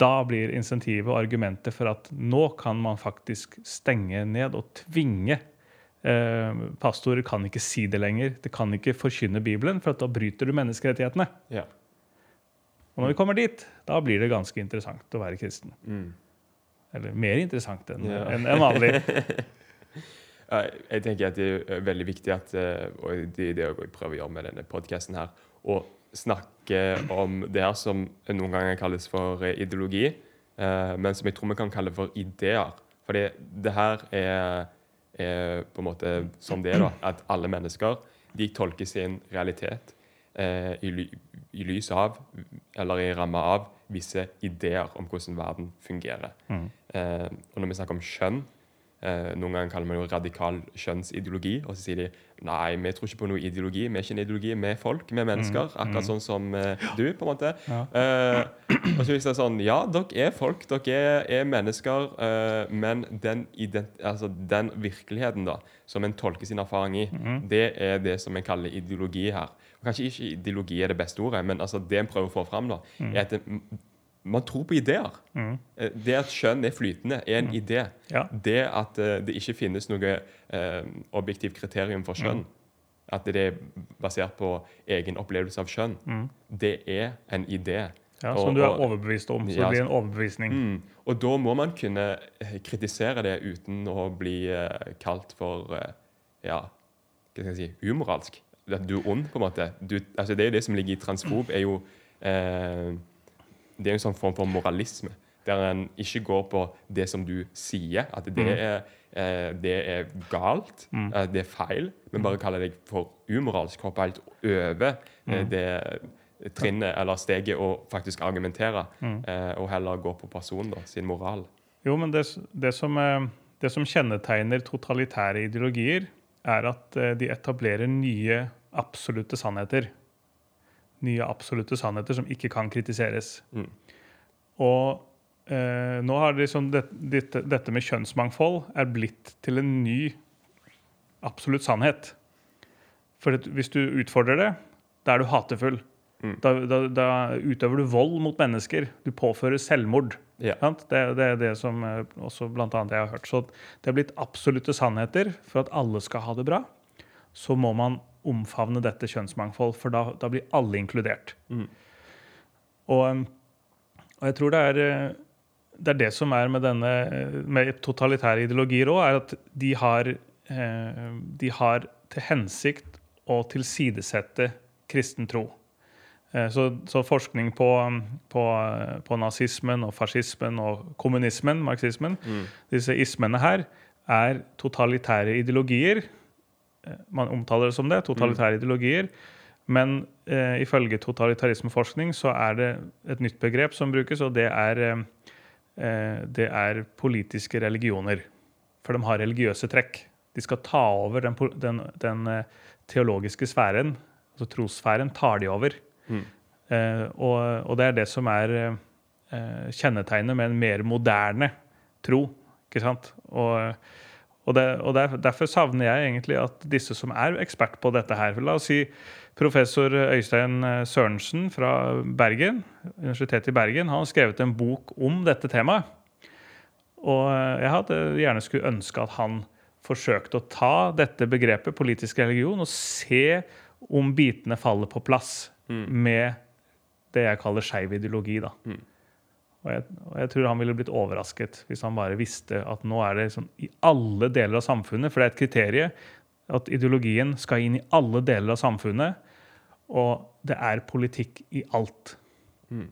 Da blir insentivet og argumentet for at nå kan man faktisk stenge ned og tvinge eh, Pastorer kan ikke si det lenger. Det kan ikke forkynne Bibelen, for da bryter du menneskerettighetene. Ja. Og når vi kommer dit, da blir det ganske interessant å være kristen. Mm. Eller mer interessant enn Ja. en, en vanlig. Jeg tenker at det er veldig viktig at, eh, og det er det jeg prøver å gjøre med denne podkasten her, å snakke om det her som noen ganger kalles for eh, ideologi, eh, men som jeg tror vi kan kalle for ideer. Fordi det her er, er på en måte som det er, da, at alle mennesker de tolker sin realitet eh, i, ly i lys av, eller i ramme av, visse ideer om hvordan verden fungerer. Mm. Eh, og når vi snakker om kjønn, eh, noen ganger kaller man det jo radikal kjønnsideologi, og så sier de nei, vi tror ikke på noe ideologi, vi er ikke en ideologi, vi er folk, vi er mennesker, akkurat sånn som eh, du, på en måte. Ja. Eh, og så hvis det er sånn, ja, dere er folk, dere er, er mennesker, eh, men den, altså, den virkeligheten da, som en tolker sin erfaring i, det er det som en kaller ideologi her. Og kanskje ikke ideologi er det beste ordet, men altså, det en prøver å få fram da, er at det, man tror på ideer. Mm. Eh, Det at kjønn er flytende, er en idé. Ja. Det at eh, det ikke finnes noe eh, objektivt kriterium for kjønn, at det er basert på egen opplevelse av kjønn, det er en idé. Ja, Og- som du er overbevist om. Så Ja, det blir en overbevisning. Mm. Og da må man kunne eh, kritisere det uten å bli eh, kalt for eh, ja, hva skal jeg si, umoralsk. At du er ond, på en måte. Du, altså det er jo det som ligger i transfob, er jo eh, Det er en sånn form for moralisme. Der en ikke går på det som du sier, at det, er, eh, det er galt, eh, det er feil, men bare kaller deg for umoralsk. Hopper helt over eh, det trinnet eller steget å faktisk argumentere, eh, og heller gå på personen da, sin moral. Jo, men det, det, som, eh, det som kjennetegner totalitære ideologier, er at eh, de etablerer nye absolutte sannheter. Nye absolutte sannheter som ikke kan kritiseres. Mm. Og eh, nå har det liksom det, dette, dette med kjønnsmangfold er blitt til en ny absolutt sannhet. For at hvis du utfordrer det, da er du hatefull. Mm. Da, da, da utøver du vold mot mennesker. Du påfører selvmord. Ja. Sant? Det, det er det som eh, også blant annet jeg har hørt. Så det er blitt absolutte sannheter for at alle skal ha det bra. Så må man omfavne dette kjønnsmangfold, for da, da blir alle inkludert. Mm. Og, um, og jeg tror det er, eh, det er det som er med denne eh, med totalitære ideologier òg, er at de har, eh, de har til hensikt å tilsidesette kristen tro. Så, så forskning på, på, på nazismen og fascismen og kommunismen, marxismen, Mm. disse ismene her, er totalitære ideologier. Eh, Man omtaler det som det, totalitære ideologier. Men eh, ifølge totalitarismeforskning så er det et nytt begrep som brukes, og det er, eh, eh, det er politiske religioner. For de har religiøse trekk. De skal ta over den, den, den eh, teologiske sfæren. Altså trossfæren tar de over. Mm. Eh, og, og det er det som er eh, kjennetegnet med en mer moderne tro. Ikke sant? Og, og, det, og der, derfor savner jeg egentlig at disse som er ekspert på dette her La oss si professor Øystein eh, Sørensen fra Bergen, Universitetet i Bergen, han har skrevet en bok om dette temaet. Og eh, jeg hadde gjerne skulle ønske at han forsøkte å ta dette begrepet politisk religion og se om bitene faller på plass med det jeg kaller skeiv ideologi. da. Mm. Og jeg, og jeg tror han ville blitt overrasket hvis han bare visste at nå er det sånn i alle deler av samfunnet, for det er et kriterium at ideologien skal inn i alle deler av samfunnet, og det er politikk i alt. Mm.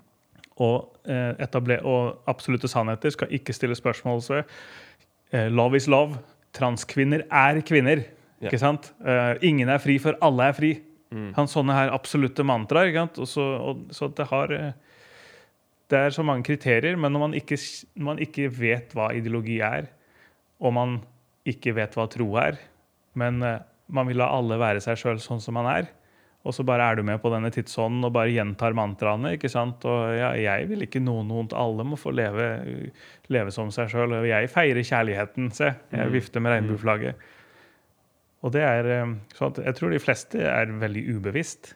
Og, eh, etabler, og absolutte sannheter skal ikke stille spørsmål ved. Eh, love is love. Transkvinner er kvinner. Yeah. Ikke sant? Eh, ingen er fri før alle er fri. Mm. Han, sånne her absolutte mantraer. Og så, og, så det har Det er så mange kriterier, men når man ikke, når man ikke vet hva ideologi er, og man ikke vet hva tro er, men eh, man vil la alle være seg sjøl sånn som man er, og så bare er du med på denne tidsånden og bare gjentar mantraene. ikke sant? Og ja, jeg vil ikke noen vondt. Alle må få leve, leve som seg sjøl. Og jeg feirer kjærligheten. Se, jeg Mm. vifter med regnbueflagget. Og det er eh, sånn at Jeg tror de fleste er veldig ubevisst.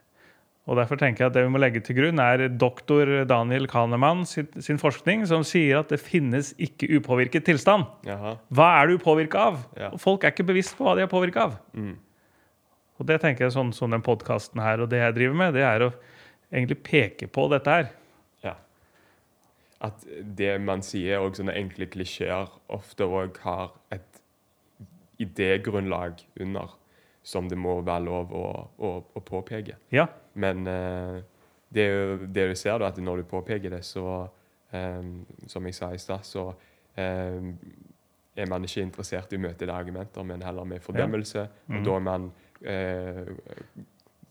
Og Derfor tenker jeg at det vi må legge til grunn, er doktor Daniel Kahneman sin, sin forskning, som sier at det finnes ikke upåvirket tilstand. Jaha. Hva er du påvirka av? Ja. Og folk er ikke bevisst på hva de er påvirka av. Mm. Og det tenker jeg sånn som den podkasten her og det jeg driver med, det er å egentlig peke på dette her. Ja. at det man sier, og sånne enkle klisjeer, ofte òg har et idégrunnlag under som det må være lov å, å, å påpeke. Ja. Men eh, det, det du ser, da, at når du påpeker det, så eh, Som jeg sa i stad, så eh, er man ikke interessert i å møte det argumenter, men heller med fordømmelse. Mhm. Og da er man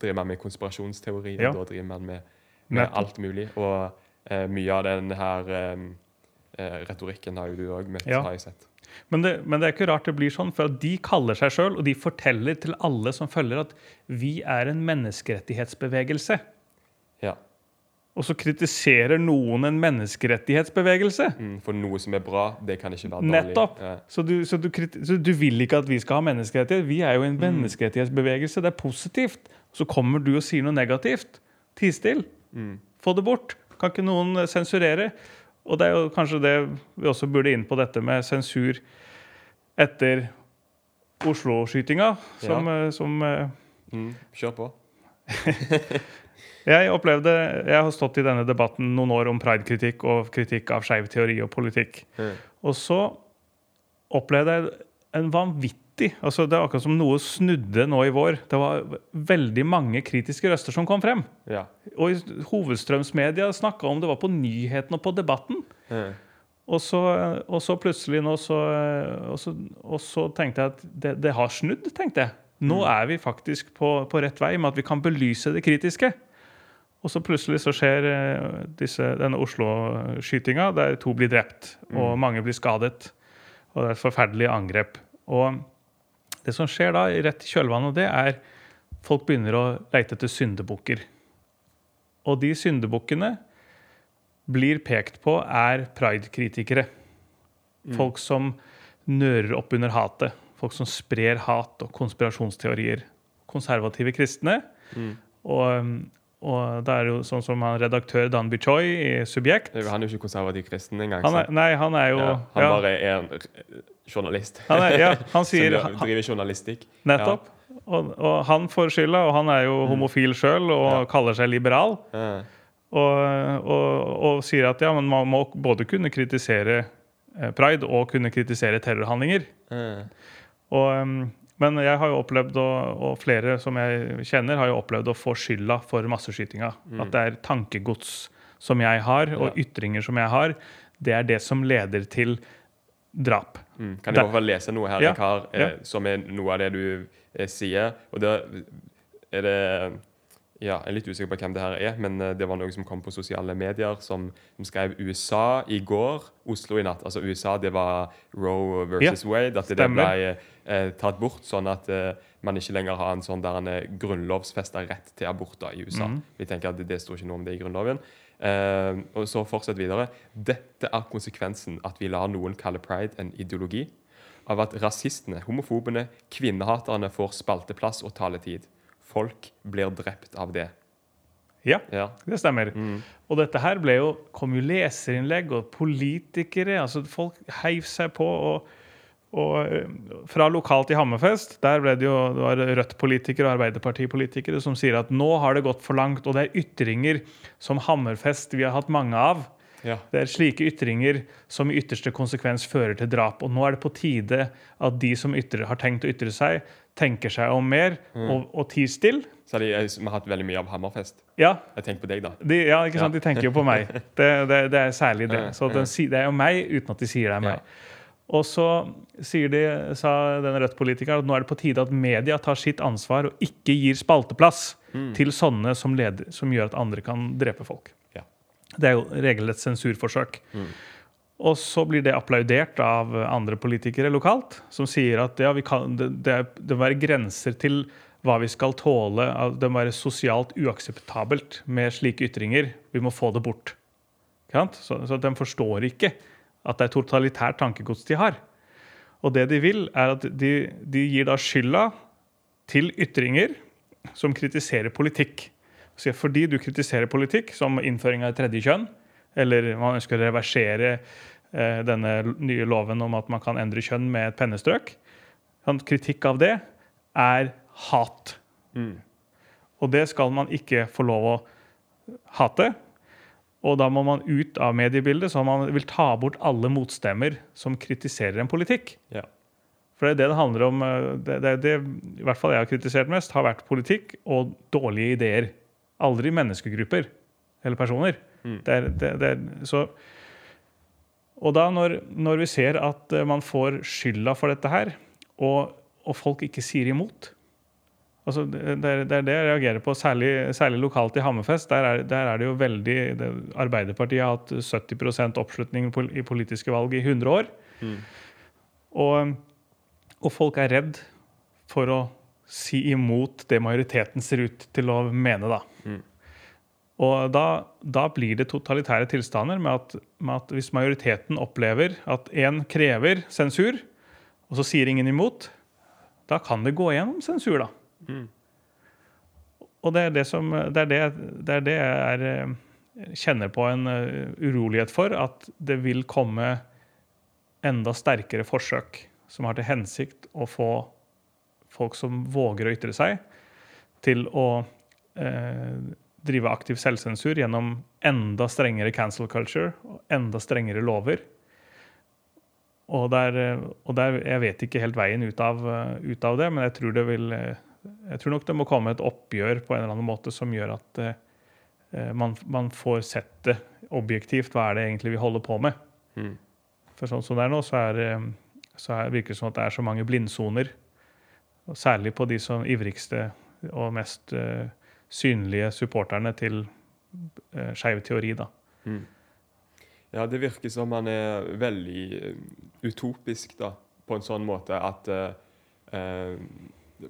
driver man med konspirasjonsteorier, Ja. da driver man med, med alt mulig. Og eh, mye av den her eh, retorikken har jo du òg møtt, Ja. har jeg sett. Men det, men det er ikke rart det blir sånn, for de kaller seg sjøl, og de forteller til alle som følger, at vi er en menneskerettighetsbevegelse. Ja. Og så kritiserer noen en menneskerettighetsbevegelse. Mm, for noe som er bra, det kan ikke være dårlig. Nettopp. Ja. Så du, så, du, så du vil ikke at vi skal ha menneskerettighet? Vi er jo en menneskerettighetsbevegelse. Det er positivt. Så kommer du og sier noe negativt. Ti stille. Mm. Få det bort. Kan ikke noen sensurere? Og det er jo kanskje det vi også burde inn på dette med sensur etter Oslo-skytinga. Som, ja. som eh, Mm. Kjør på. Jeg opplevde, jeg har stått i denne debatten noen år om pride-kritikk og kritikk av skeiv teori og politikk. Mm. Og så opplevde jeg en vanvittig altså Det er akkurat som noe snudde nå i vår. Det var veldig mange kritiske røster som kom frem. Ja. Og i hovedstrømsmedia snakka om det var på nyhetene og på Debatten. Mm. Og så, og så plutselig nå så og, så og så tenkte jeg at det, det har snudd, tenkte jeg. Nå er vi faktisk på, på rett vei med at vi kan belyse det kritiske. Og så plutselig så skjer eh, disse, denne Oslo-skytinga der to blir drept og mange blir skadet. Og det er et forferdelig angrep. Og det som skjer da, rett i kjølvannet av det, er folk begynner å leite etter syndebukker. Og de syndebukkene blir pekt på er pride-kritikere. Folk som nører opp under hatet. Folk som sprer hat og konspirasjonsteorier. Konservative kristne. Og, og det er jo sånn som han redaktør Dan Bichoy i Subjekt. Han er jo ikke konservativ kristen engang. Han er, nei, han er jo ja, han ja, bare er en journalist. han, er, ja, han sier som driver journalistikk. Nettopp. Og, og han får skylda, og han er jo homofil sjøl og kaller seg liberal. Og, og, og sier at ja, men man må både kunne kritisere eh, pride og kunne kritisere terrorhandlinger. Og, men jeg har jo opplevd, og, flere som jeg kjenner, har jo opplevd å få skylda for masseskytinga. At det er tankegods som jeg har, og Ja. ytringer som jeg har, det er det som leder til drap. Mm. Kan jeg bare lese noe her, Ja, Kar, eh, ja. som er noe av det du eh, sier? Og da er det Ja, jeg er litt usikker på hvem det her er, men eh, det var noe som kom på sosiale medier, som, som skrev USA i går, Oslo i natt. Altså USA, det var Roe versus Wade. At det ble eh, tatt bort, sånn at eh, man ikke lenger har en sånn der en grunnlovfesta grunnlovsfesta rett til aborter i USA. Mm. Vi tenker at det, det står ikke noe om det i Grunnloven. Eh, og så fortsett videre. Dette er konsekvensen at vi lar noen kalle pride en ideologi. Av at rasistene, homofobene, kvinnehaterne får spalteplass og taletid. Folk blir drept av det. Ja, Ja. det stemmer. Mm. Og dette her ble jo, kom jo leserinnlegg og politikere. altså Folk heiv seg på. og, og eh, Fra lokalt i Hammerfest der ble det jo det var Rødt-politikere og Arbeiderpartipolitikere som sier at nå har det gått for langt. Og det er ytringer som Hammerfest vi har hatt mange av. Ja. Det er slike ytringer som i ytterste konsekvens fører til drap. Og nå er det på tide at de som ytrer, har tenkt å ytre seg, tenker seg om mer og, og tier stille. Så de, vi har hatt veldig mye av Hammerfest. Ja, Jeg tenker på deg, da. de, ja, ikke sant? De tenker jo på meg. Det, det, det er særlig det. Så den, det er jo meg uten at de sier det er meg. Og så sier de, sa den Rødt-politikeren at nå er det på tide at media tar sitt ansvar og ikke gir spalteplass til sånne som, leder, som gjør at andre kan drepe folk. Ja. Det er jo regelrett sensurforsøk. Og så blir det applaudert av andre politikere lokalt, som sier at ja, kan, det, det, må være grenser til hva vi skal tåle. Det må være sosialt uakseptabelt med slike ytringer. Vi må få det bort. Så, så de forstår ikke at det er totalitært tankegods de har. Og det de vil, er at de, de gir da skylda til ytringer som kritiserer politikk. Så fordi du kritiserer politikk, som innføring av et tredje kjønn, eller man ønsker å reversere denne nye loven om at man kan endre kjønn med et pennestrøk, kritikk av det er hat. Mm. Og det skal man ikke få lov å hate. Og da må man ut av mediebildet, så man vil ta bort alle motstemmer som kritiserer en politikk. Ja. For det er det det handler om. eh, Det, det, det i hvert fall jeg har kritisert mest, har vært politikk og dårlige ideer. Aldri menneskegrupper eller personer. Det er, det, det er, så, og da når, når vi ser at eh, man får skylda for dette her, og, og folk ikke sier imot altså det, er, det er det jeg reagerer på, særlig, særlig lokalt i Hammerfest. Der er, der er det jo veldig det, Arbeiderpartiet har hatt 70 oppslutning i politiske valg i 100 år. Og, og folk er redd for å si imot det majoriteten ser ut til å mene, da. Og da, da blir det totalitære tilstander med at, med at hvis majoriteten opplever at én krever sensur, og så sier ingen imot, da kan det gå gjennom sensur, da. Og det er det som Det er det, det, er det jeg eh, kjenner på en eh, urolighet for, at det vil komme enda sterkere forsøk som har til hensikt å få folk som våger å ytre seg, til å eh, drive aktiv selvsensur gjennom enda strengere cancel culture og enda strengere lover. Og der, og der Jeg vet ikke helt veien ut av, ut av det, men jeg tror, det vil, jeg tror nok det må komme et oppgjør på en eller annen måte som gjør at eh, man, man får sett det objektivt. Hva er det egentlig vi holder på med? Mm. For sånn som det er nå, så, er, eh, så er, virker det som at det er så mange blindsoner. Særlig på de som ivrigste og mest eh, synlige supporterne til eh, skeiv teori. da. Ja, det virker som man er veldig eh, utopisk da, på en sånn måte at eh, eh,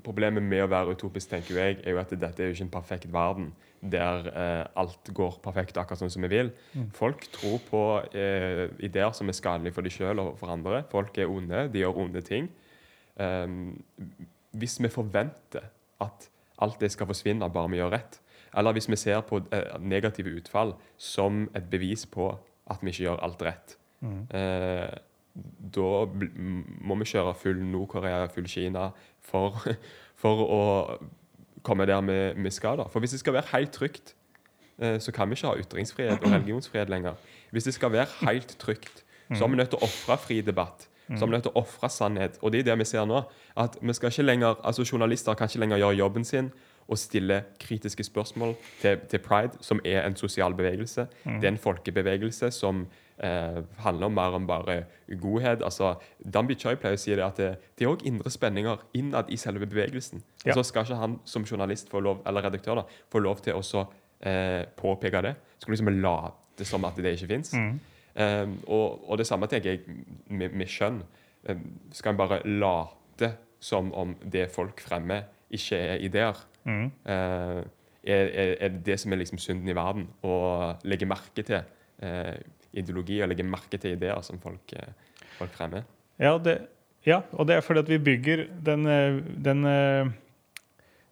Problemet med å være utopisk tenker jeg, er jo at dette er jo ikke en perfekt verden der eh, alt går perfekt akkurat sånn som vi vil. Folk tror på eh, ideer som er skadelige for de sjøl og for andre. Folk er onde, de gjør onde ting. Um, hvis vi forventer at alt det skal forsvinne bare vi gjør rett, eller hvis vi ser på eh, negative utfall som et bevis på at vi ikke gjør alt rett, eh, da må vi kjøre full Nord-Korea, full Kina for, for å komme der vi, vi skal. da. For hvis det skal være helt trygt, eh, så kan vi ikke ha ytringsfrihet og religionsfrihet lenger. Hvis det skal være helt trygt, så er vi nødt til å ofre fri debatt. Så er vi nødt til å ofre sannhet. Og det er det vi ser nå. at vi skal ikke lenger, altså Journalister kan ikke lenger gjøre jobben sin og stille kritiske spørsmål til, til pride, som er en sosial bevegelse. Det er en folkebevegelse som eh, handler om mer om bare godhet. altså Dambi Choi pleier å si det at det, det er òg indre spenninger innad i selve bevegelsen. Ja. Så skal ikke han som journalist lov, eller redaktør da, få lov til å eh, påpeke det. Skal liksom late som at det ikke fins. Um, og, og det samme tenker jeg med, med kjønn. Um, skal en bare late som om det folk fremmer, ikke er ideer? Mm. Uh, er, det det som er liksom synden i verden? Å legge merke til uh, ideologi og legge merke til ideer som folk, uh, folk fremmer? Ja, det, ja, og det er fordi at vi bygger den, eh, den eh,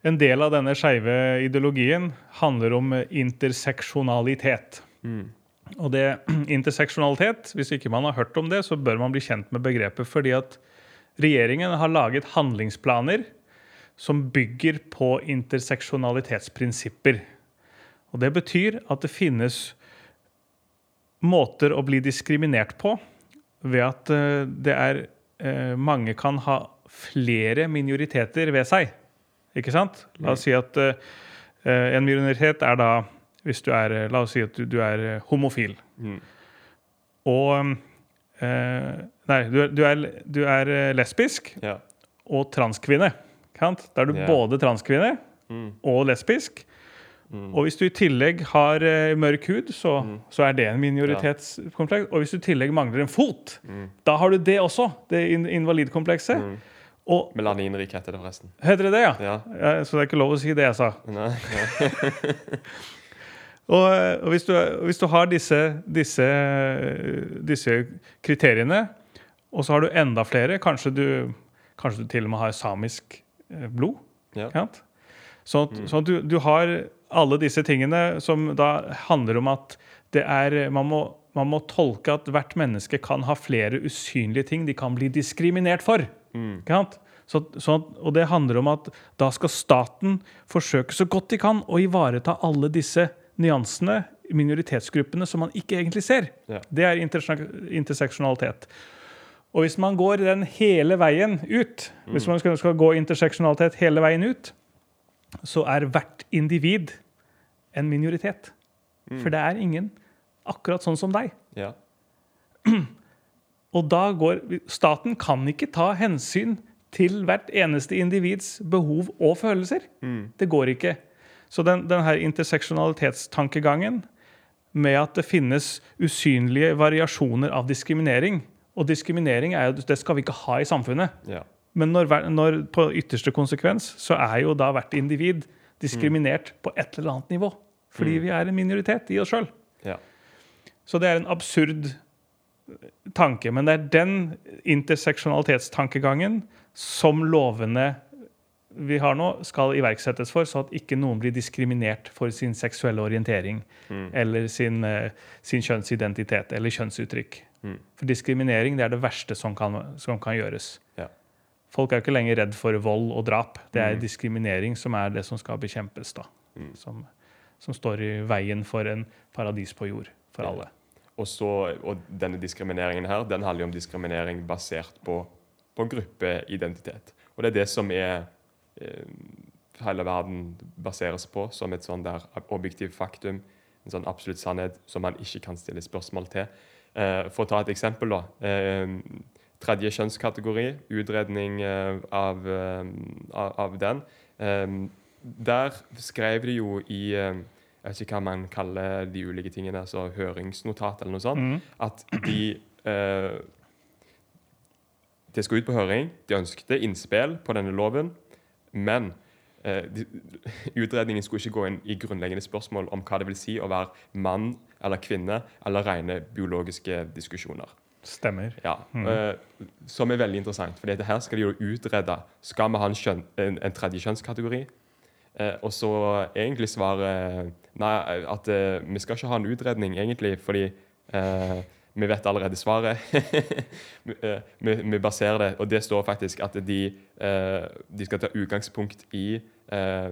En del av denne skeive ideologien handler om interseksjonalitet. interseksjonalitet. Og det interseksjonalitet, hvis ikke man har hørt om det, så bør man bli kjent med begrepet. Fordi at regjeringen har laget handlingsplaner som bygger på interseksjonalitetsprinsipper. Og det betyr at det finnes måter å bli diskriminert på ved at eh, det er eh, mange kan ha flere minoriteter ved seg. Ikke sant? La oss si at eh, en minoritet er da hvis du er, La oss si at du, du er homofil. homofil. Og eh, Nei, du, er- du, er, du er eh, lesbisk Ja. og transkvinne. sant? Da er du Ja. både transkvinne og lesbisk. Og hvis du i tillegg har uh, mørk hud, så, så er det en minoritetskompleks. Og hvis du i tillegg mangler en fot, da har du det også. Det in invalidkomplekset. Og Melaninrik heter det forresten. heter det det, ja? Ja. Ja, Så det er ikke lov å si det jeg sa. Nei, Og, og hvis, du, hvis du har disse, disse, disse kriteriene, og så har du enda flere, kanskje du, kanskje du til og med har samisk eh, blod Ja. Sånn at, sånn at du, du har alle disse tingene som da handler om at det er man må, man må tolke at hvert menneske kan ha flere usynlige ting de kan bli diskriminert for. Ikke sant? Så, så, og det handler om at da skal staten forsøke så godt de kan å ivareta alle disse nyansene minoritetsgruppene som man ikke egentlig ser. Ja. Det er interseksjonalitet. Og hvis man går den hele veien ut, hvis man skal, skal gå interseksjonalitet hele veien ut, så er hvert individ en minoritet. For det er ingen akkurat sånn som deg. Ja. Og da går Staten kan ikke ta hensyn til hvert eneste individs behov og følelser. Det går ikke. Så den, den her interseksjonalitetstankegangen med at det finnes usynlige variasjoner av diskriminering Og diskriminering er jo, det skal vi ikke ha i samfunnet. Ja. Men når, når på ytterste konsekvens så er jo da hvert individ diskriminert på et eller annet nivå. Fordi vi er en minoritet i oss sjøl. Ja. Så det er en absurd tanke. Men det er den interseksjonalitetstankegangen som lovene vi har nå, skal iverksettes for, så at ikke noen blir diskriminert for sin seksuelle orientering eller sin, eh, sin kjønnsidentitet eller kjønnsuttrykk. For diskriminering det er det verste som kan, som kan gjøres. Ja. Folk er jo ikke lenger redd for vold og drap. Det er diskriminering som er det som skal bekjempes. da. Som, som står i veien for en paradis på jord for alle. Og, så, og denne diskrimineringen her, den handler jo om diskriminering basert på, på gruppeidentitet. Og det er det som er hele verden baseres på, som et sånn der objektivt faktum, en sånn absolutt sannhet som man ikke kan stille spørsmål til. Eh, for å ta et eksempel, da. Eh, tredje kjønnskategori, utredning eh, av, eh, av, den. Eh, der skrev de jo i eh, jeg vet ikke hva man kaller de ulike tingene, altså høringsnotat eller noe sånt, mm. at de eh, Det skulle ut på høring. De ønsket innspill på denne loven, men eh, utredningen skulle ikke gå inn i grunnleggende spørsmål om hva det vil si å være mann eller kvinne, eller rene biologiske diskusjoner. Stemmer. Ja, eh, Som er veldig interessant, for dette her skal de jo utrede. Skal vi ha en, kjøn, en, en tredje kjønnskategori? Eh, og så egentlig svaret nei, at eh, vi skal ikke ha en utredning, egentlig, fordi eh, vi vet allerede svaret. vi, eh, vi, vi baserer det, og det står faktisk at de, eh, de skal ta utgangspunkt i eh,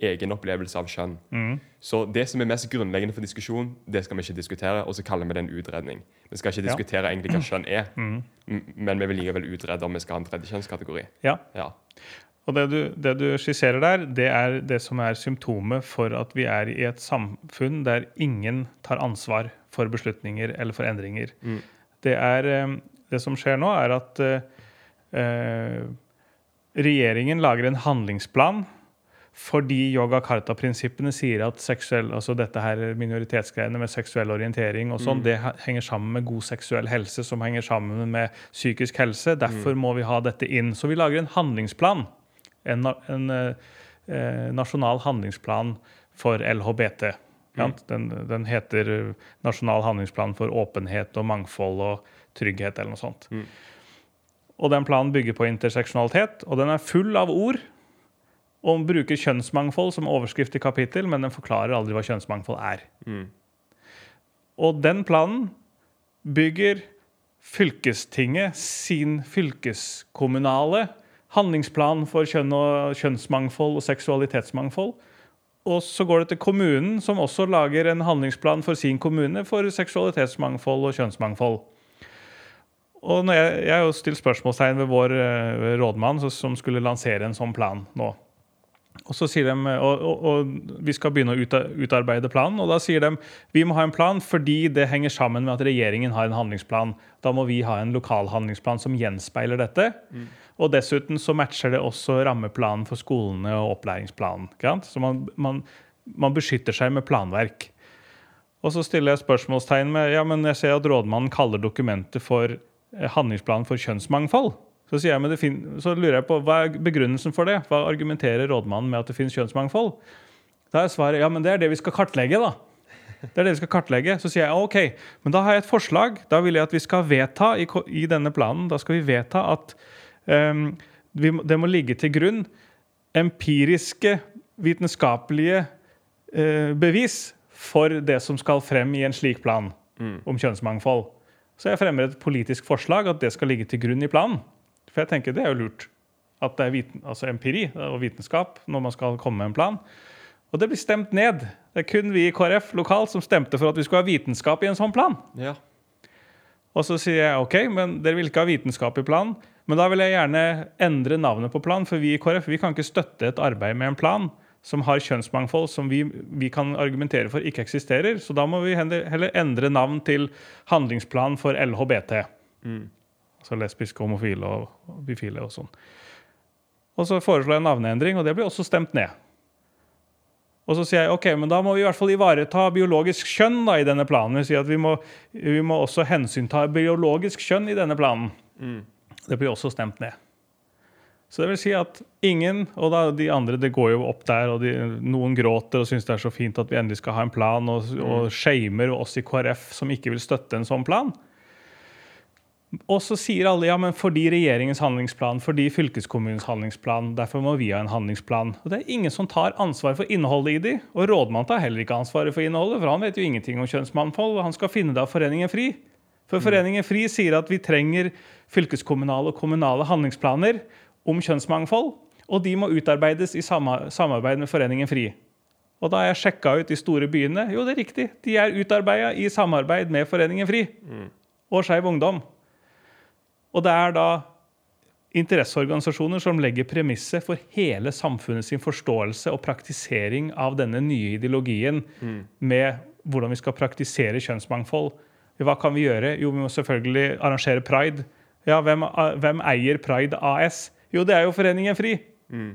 egen opplevelse av kjønn. Mm. Så det som er mest grunnleggende for diskusjon, det skal vi ikke diskutere, og så kaller vi det en utredning. Vi skal ikke Ja. diskutere egentlig hva kjønn er, mm. men vi vil likevel utrede om vi skal ha en tredje kjønnskategori. Ja. Ja. Og det du, det du skisserer der, det er det som er symptomet for at vi er i et samfunn der ingen tar ansvar for beslutninger eller for endringer. Mm. Det, er, eh, det som skjer nå, er at eh, eh, regjeringen lager en handlingsplan fordi yoga karta-prinsippene sier at seksuell, altså dette her minoritetsgreiene med seksuell orientering og sånn, det henger sammen med god seksuell helse, som henger sammen med psykisk helse. Derfor må vi ha dette inn. Så vi lager en handlingsplan. En, en eh, eh, nasjonal handlingsplan for LHBT. Sant? Den, den heter eh, Nasjonal handlingsplan for åpenhet og mangfold og trygghet, eller noe sånt. Mm. Og den planen bygger på interseksjonalitet, og den er full av ord. Og bruker kjønnsmangfold som overskrift i kapittel, men den forklarer aldri hva kjønnsmangfold er. Mm. Og den planen bygger fylkestinget sin fylkeskommunale handlingsplan for kjønn og kjønnsmangfold og seksualitetsmangfold. Og så går det til kommunen, som også lager en handlingsplan for sin kommune for seksualitetsmangfold og kjønnsmangfold. Og jeg, jeg har jo stilt spørsmålstegn ved vår eh, rådmann så- som skulle lansere en sånn plan nå. Og så sier de, og, og, og vi skal begynne å uta- utarbeide planen, og da sier de vi må ha en plan fordi det henger sammen med at regjeringen har en handlingsplan. Da må vi ha en lokal handlingsplan som gjenspeiler dette. Og dessuten så matcher det også rammeplanen for skolene og opplæringsplanen. Så man, man, man beskytter seg med planverk. Og så stiller jeg spørsmålstegn med ja, men jeg ser at rådmannen kaller dokumentet for handlingsplanen for kjønnsmangfold. Så, jeg, så lurer jeg på, Hva er begrunnelsen for det? Hva argumenterer rådmannen med at det finnes kjønnsmangfold? Da er svaret ja, men det er det vi skal kartlegge. da. Det er det vi skal kartlegge. Så sier jeg ok, men da har jeg et forslag. Da vil jeg at vi skal vedta i, i denne planen da skal vi vedta at det må ligge til grunn empiriske, vitenskapelige eh, bevis for det som skal frem i en slik plan om kjønnsmangfold. Så jeg fremmer et politisk forslag at det skal ligge til grunn i planen. For jeg tenker det er jo lurt. At det er viten, altså empiri og vitenskap når man skal komme med en plan. Og det blir stemt ned. Det er kun vi i KrF lokalt som stemte for at vi skulle ha vitenskap i en sånn plan. Ja. Og så sier jeg OK, men dere vil ikke ha vitenskap i planen. Men da vil jeg gjerne endre navnet på Plan, for vi i KrF vi kan ikke støtte et arbeid med en plan som har kjønnsmangfold som vi, vi kan argumentere for ikke eksisterer. Så da må vi heller, endre navn til Handlingsplan for LHBT. Altså lesbiske, homofile og bifile og sånn. Og så foreslår jeg navneendring, og det blir også stemt ned. Og så sier jeg ok, men da må vi i hvert fall ivareta biologisk kjønn da, i denne planen. Vi sier at vi må, vi må også hensynta biologisk kjønn i denne planen. Det blir også stemt ned. Så det vil si at ingen, og da de andre det går jo opp der, og de, noen gråter og syns det er så fint at vi endelig skal ha en plan, og, og shamer oss i KrF som ikke vil støtte en sånn plan. Og så sier alle ja, men fordi regjeringens handlingsplan, fordi fylkeskommunens handlingsplan, derfor må vi ha en handlingsplan. Og det er ingen som tar ansvar for innholdet i de. Og rådmannen tar heller ikke ansvaret for innholdet, for han vet jo ingenting om kjønnsmangfold. og Han skal finne det av Foreningen FRI. For Foreningen FRI sier at vi trenger fylkeskommunale og kommunale handlingsplaner om kjønnsmangfold, og de må utarbeides i samarbeid med Foreningen FRI. Og da har jeg sjekka ut de store byene. Jo, det er riktig. De er utarbeida i samarbeid med Foreningen FRI og Skeiv Ungdom. Og det er da interesseorganisasjoner som legger premisset for hele samfunnet sin forståelse og praktisering av denne nye ideologien med hvordan vi skal praktisere kjønnsmangfold. Hva kan vi gjøre? Jo, vi må selvfølgelig arrangere pride. Ja, hvem, hvem eier Pride AS? Jo, det er jo Foreningen FRI. Mm.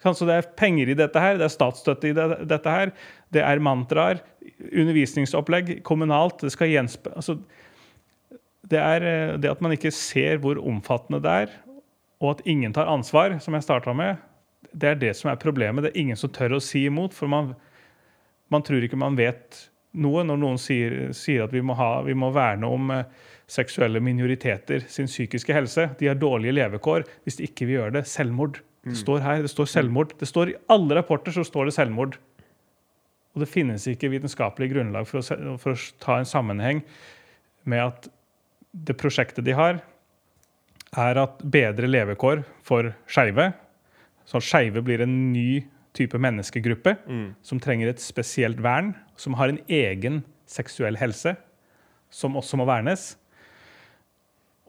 Så det er penger i dette her, det er statsstøtte i det, dette her. Det er mantraer, undervisningsopplegg kommunalt. Det skal gjenspe... Altså, det er eh, det at man ikke ser hvor omfattende det er, og at ingen tar ansvar, som jeg starta med, det er det som er problemet. Det er ingen som tør å si imot, for man, man tror ikke man vet noe når noen sier, sier at vi må, ha, vi må verne om eh, seksuelle minoriteter sin psykiske helse. De har dårlige levekår. Hvis de ikke vil gjøre det, selvmord. Det står her, det står selvmord. Det står I alle rapporter så står det selvmord. Og det finnes ikke vitenskapelig grunnlag for å, for å ta en sammenheng med at det prosjektet de har, er at bedre levekår for skeive. Så skeive blir en ny type menneskegruppe som trenger et spesielt vern, som har en egen seksuell helse, som også må vernes.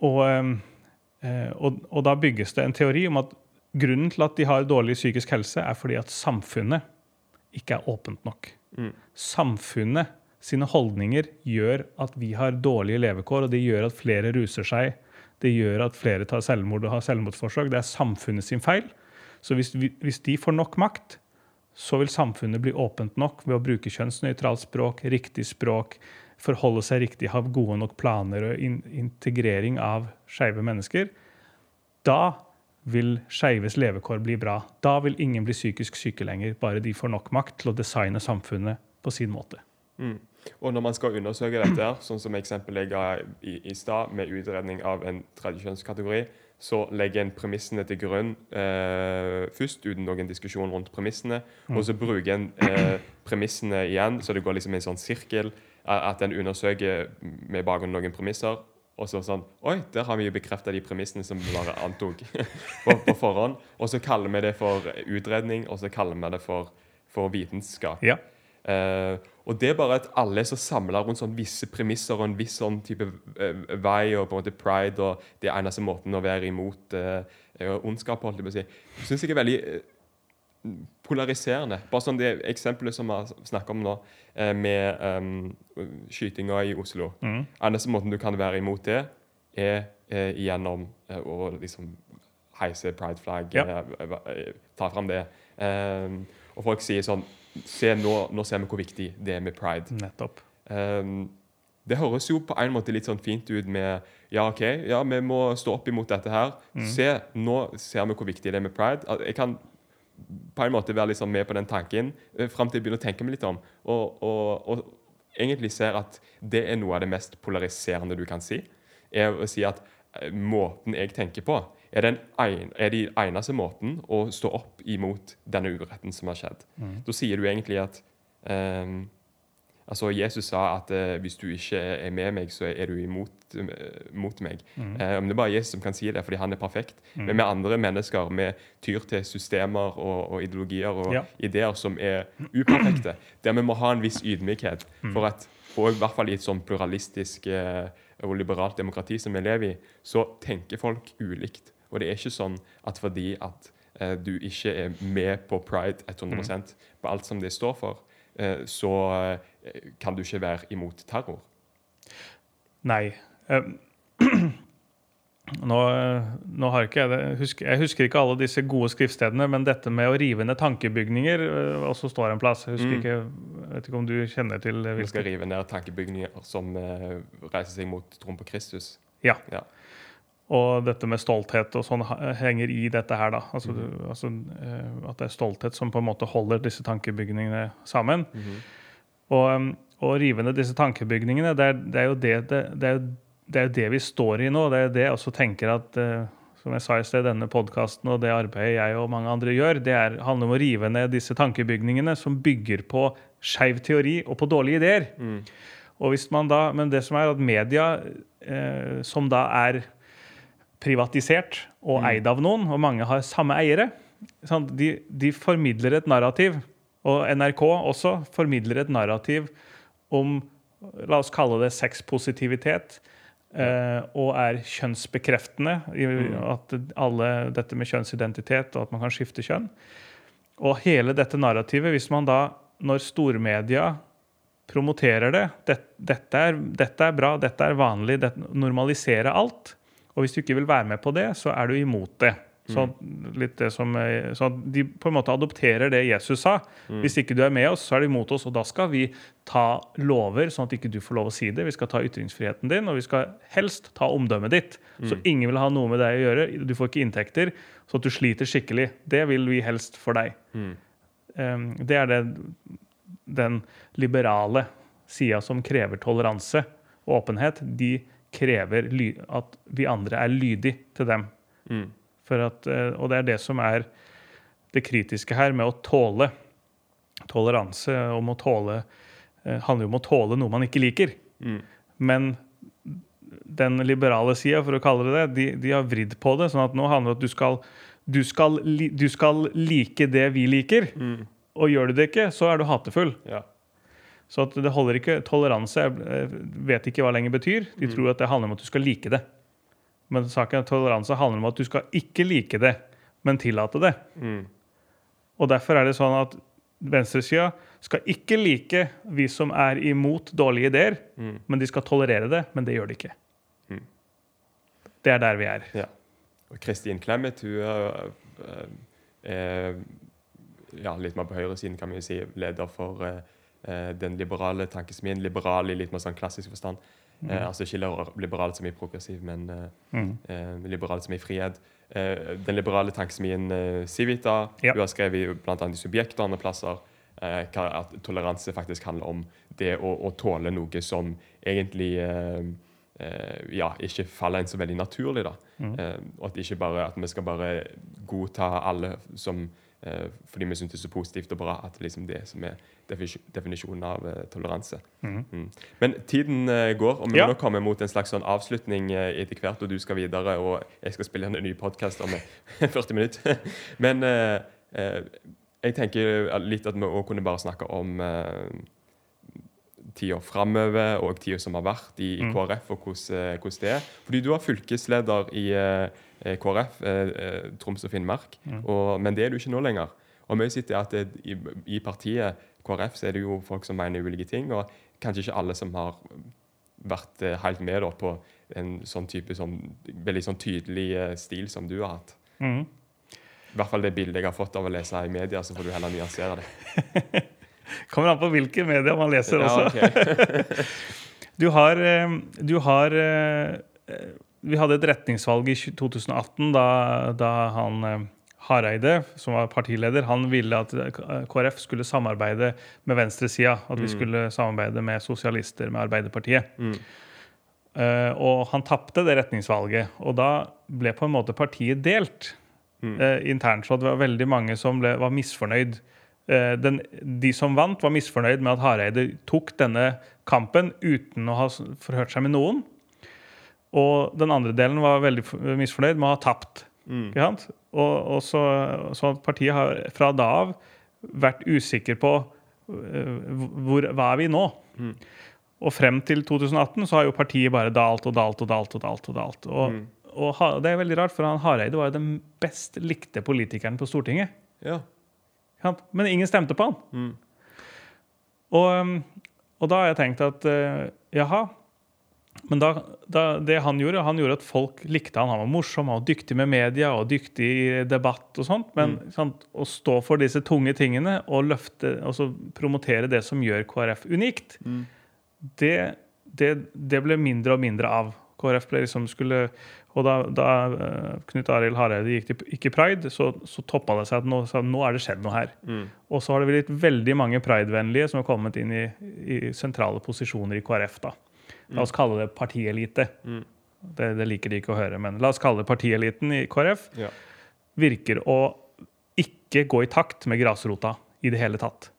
Og, eh, og, og da bygges det en teori om at grunnen til at de har dårlig psykisk helse, er fordi at samfunnet ikke er åpent nok. Samfunnet sine holdninger gjør at vi har dårlige levekår, og det gjør at flere ruser seg. Det gjør at flere tar selvmord og har selvmordsforsøk. Det er samfunnet sin feil. Så hvis, vi, hvis de får nok makt, så vil samfunnet bli åpent nok ved å bruke kjønnsnøytralt språk, riktig språk, forholde seg riktig, ha gode nok planer og in integrering av skeive mennesker. Da vil skeives levekår bli bra. Da vil ingen bli psykisk syke lenger, bare de får nok makt til å designe samfunnet på sin måte. Og når man skal undersøke dette, sånn som eksempelet jeg ga i, i stad, med utredning av en tredje kjønnskategori, så legger en premissene til grunn eh, først, uten noen diskusjon rundt premissene. Og så bruker en eh, premissene igjen, så det går liksom i en sånn sirkel. At en undersøker med bakgrunn noen premisser. Og så sånn Oi, der har vi jo bekrefta de premissene som vi bare antok på, på forhånd. Og så kaller vi det for utredning, og så kaller vi det for, for vitenskap. Ja. Eh, og det er bare at alle er så samla rundt sånn visse premisser og en viss sånn type eh, vei og på en måte pride og det er eneste måten å være imot eh, ondskap holdt jeg på å si. Syns jeg er veldig polariserende. Bare sånn det eksempelet som vi snakker om nå, med um, skytinga i Oslo. Mm. Eneste måten du kan være imot det, er eh, gjennom å liksom heise pride flag, Ja. ta fram det. Um, og folk sier sånn Se, nå, nå ser vi hvor viktig det er med pride. Nettopp. Um, det høres jo på en måte litt sånn fint ut med Ja, OK, ja, vi må stå opp imot dette her. Se, nå ser vi hvor viktig det er med pride. Jeg kan på en måte være sånn med på den tanken eh, fram til jeg begynner å tenke meg litt om. Og, og, og egentlig ser at det er noe av det mest polariserende du kan si. Er å si at eh, måten jeg tenker på, er den en, er de eneste måten å stå opp imot denne uretten som har skjedd. Da sier du egentlig at um, Altså, Jesus sa at uh, hvis du ikke er med meg, så er du imot uh, mot meg. Eh, men det er bare Jesus som kan si det, fordi han er perfekt. Men med andre mennesker vi tyr til systemer og, og ideologier og Ja. ideer som er uperfekte. Der vi må ha en viss ydmykhet for at og i hvert fall i et sånn pluralistisk og liberalt demokrati som vi lever i, så tenker folk ulikt. Og det er ikke sånn at fordi at eh, du ikke er med på pride 100% på alt som det står for, eh, så eh, kan du ikke være imot terror. Nei. Um, Nå, nå har ikke jeg det husker, Jeg husker ikke alle disse gode skriftstedene, men dette med å rive ned tankebygninger eh, også står en plass. Jeg husker Mm. ikke, vet ikke om du kjenner til Vi hvilke skal rive ned tankebygninger som eh, reiser seg mot troen på Kristus. Ja. Ja. Og dette med stolthet og sånn henger i dette her, da. Altså, mm. altså, eh, at det er stolthet som på en måte holder disse tankebygningene sammen. Mm. Og å rive ned disse tankebygningene, det er, det er jo det, det, det, er det er det vi står i nå. Det er det jeg også tenker at eh, som jeg sa i sted, denne podkasten og det arbeidet jeg og mange andre gjør, det er, handler om å rive ned disse tankebygningene som bygger på skeiv teori og på dårlige ideer. Mm. Og hvis man da, men det som er at media, eh, som da er privatisert og eid av noen, og mange har samme eiere? De, de formidler et narrativ. Og NRK også formidler et narrativ om la oss kalle det sexpositivitet. Eh, og er kjønnsbekreftende. I, at alle dette med kjønnsidentitet og at man kan skifte kjønn. Og hele dette narrativet, hvis man da, når stormedia promoterer det, det dette, er, dette er bra, dette er vanlig, det, normalisere alt. Og hvis du ikke vil være med på det, så er du imot det. Så, litt det som, eh, så de på en måte adopterer det Jesus sa. Hvis ikke du er med oss, så er du imot oss. Og da skal vi ta lover, sånn at ikke du får lov å si det. Vi skal ta ytringsfriheten din, og vi skal helst ta omdømmet ditt. Så ingen vil ha noe med deg å gjøre. Du får ikke inntekter, så at du sliter skikkelig. Det vil vi helst for deg. Mm. Um, det er det, den liberale sida som krever toleranse og åpenhet. De krever ly at vi andre er lydige til dem. Mm. For at, eh, og det er det som er det kritiske her med å tåle. Toleranse om å tåle eh, handler jo om å tåle noe man ikke liker. Mm. Men den liberale sida, for å kalle det det, de, de har vridd på det. sånn at nå handler det om at du skal, du skal, du skal like det vi liker. Mm. Og gjør du det ikke, så er du hatefull. Ja. Så det holder ikke. Toleranse jeg eh, vet ikke hva lenger betyr. De tror at det handler om at du skal like det. Men saken er toleranse handler om at du skal ikke like det, men tillate det. Mm. Og derfor er det sånn at venstresida skal ikke like vi som er imot dårlige ideer, Mm. men de skal tolerere det, men det gjør de ikke. Mm. Det er der vi er. Ja. Og Kristin Clemet, hun er, er ja, litt mer på høyresiden, kan vi si, leder for eh, eh, den liberale tankesmien. Liberal i litt mer sånn klassisk forstand. Eh, altså ikke liber- liberal som i progressiv, men eh, Mm. eh, liberal som i frihet. Eh, den liberale tankesmien eh, Civita, Ja. hun har skrevet bl.a. i Subjekter andre plasser eh, at toleranse faktisk handler om det å, å tåle noe som egentlig eh, eh, ja, ikke faller en så veldig naturlig. da. Mm. Eh, og at, ikke bare, at vi skal bare godta alle som eh, fordi vi syns det er så positivt og bra at liksom det som er definisjonen av eh, toleranse. Mm. Mm. Men tiden eh, går, og vi Ja. må nå komme mot en slags sånn avslutning eh, etter hvert, og du skal videre, og jeg skal spille en ny podkast om eh, 40 minutter. Men eh, eh, jeg tenker litt at vi òg kunne bare snakke om eh, tida framover og tida som har vært i, i Mm. KrF, og hvordan, eh, det er. Fordi du er fylkesleder i eh, eh, KrF, eh, eh, Troms og Finnmark, Mm. og, men det er du ikke nå lenger. Og mye sitter at det, i, i partiet KrF så er det jo folk som mener ulike ting, og kanskje ikke alle som har vært eh, helt med da, på en sånn type sånn, veldig sånn tydelig eh, stil som du har hatt. Mm. I hvert fall det bildet jeg har fått av å lese i media, så får du heller nyansere det. Kommer an på hvilke medier man leser Ja, også. Okay. Du har, eh, du har eh, eh, Vi hadde et retningsvalg i 2018 da, da han eh, Hareide, som var partileder, han ville at eh, KrF skulle samarbeide med venstresida. At vi Mm. skulle samarbeide med sosialister, med Arbeiderpartiet. Mm. Uh, og han tapte det retningsvalget. Og da ble på en måte partiet delt Mm. uh, internt. Så det var veldig mange som ble, var misfornøyd Uh, den, de som vant, var misfornøyd med at Hareide tok denne kampen uten å ha forhørt seg med noen. Og den andre delen var veldig misfornøyd med å ha tapt. Ikke sant? Og, og så, så partiet har fra da av vært usikker på eh, hvor, hva er vi nå? Og frem til 2018 så har jo partiet bare dalt og dalt og dalt. og dalt og dalt. Og, og ha, det er veldig rart, for han Hareide var jo den best likte politikeren på Stortinget. Ja. Men ingen stemte på han. Og, um, og da har jeg tenkt at uh, jaha. Men da, da, det han gjorde, han gjorde at folk likte han. Han var morsom, han var dyktig med media og dyktig i debatt og sånt. Men sant, å stå for disse tunge tingene og løfte, altså promotere det som gjør KrF unikt, det, det, det ble mindre og mindre av. KrF ble liksom skulle Og da, da eh, Knut Arild Hareide gikk til ikke pride, så, så toppa det seg at nå, så nå er det skjedd noe her. Og så har det blitt veldig mange pridevennlige som har kommet inn i, i sentrale posisjoner i KrF. da. La oss kalle det partielite. Det, det liker de ikke å høre, men la oss kalle det partieliten i KrF. Ja. Virker å ikke gå i takt med grasrota i det hele tatt.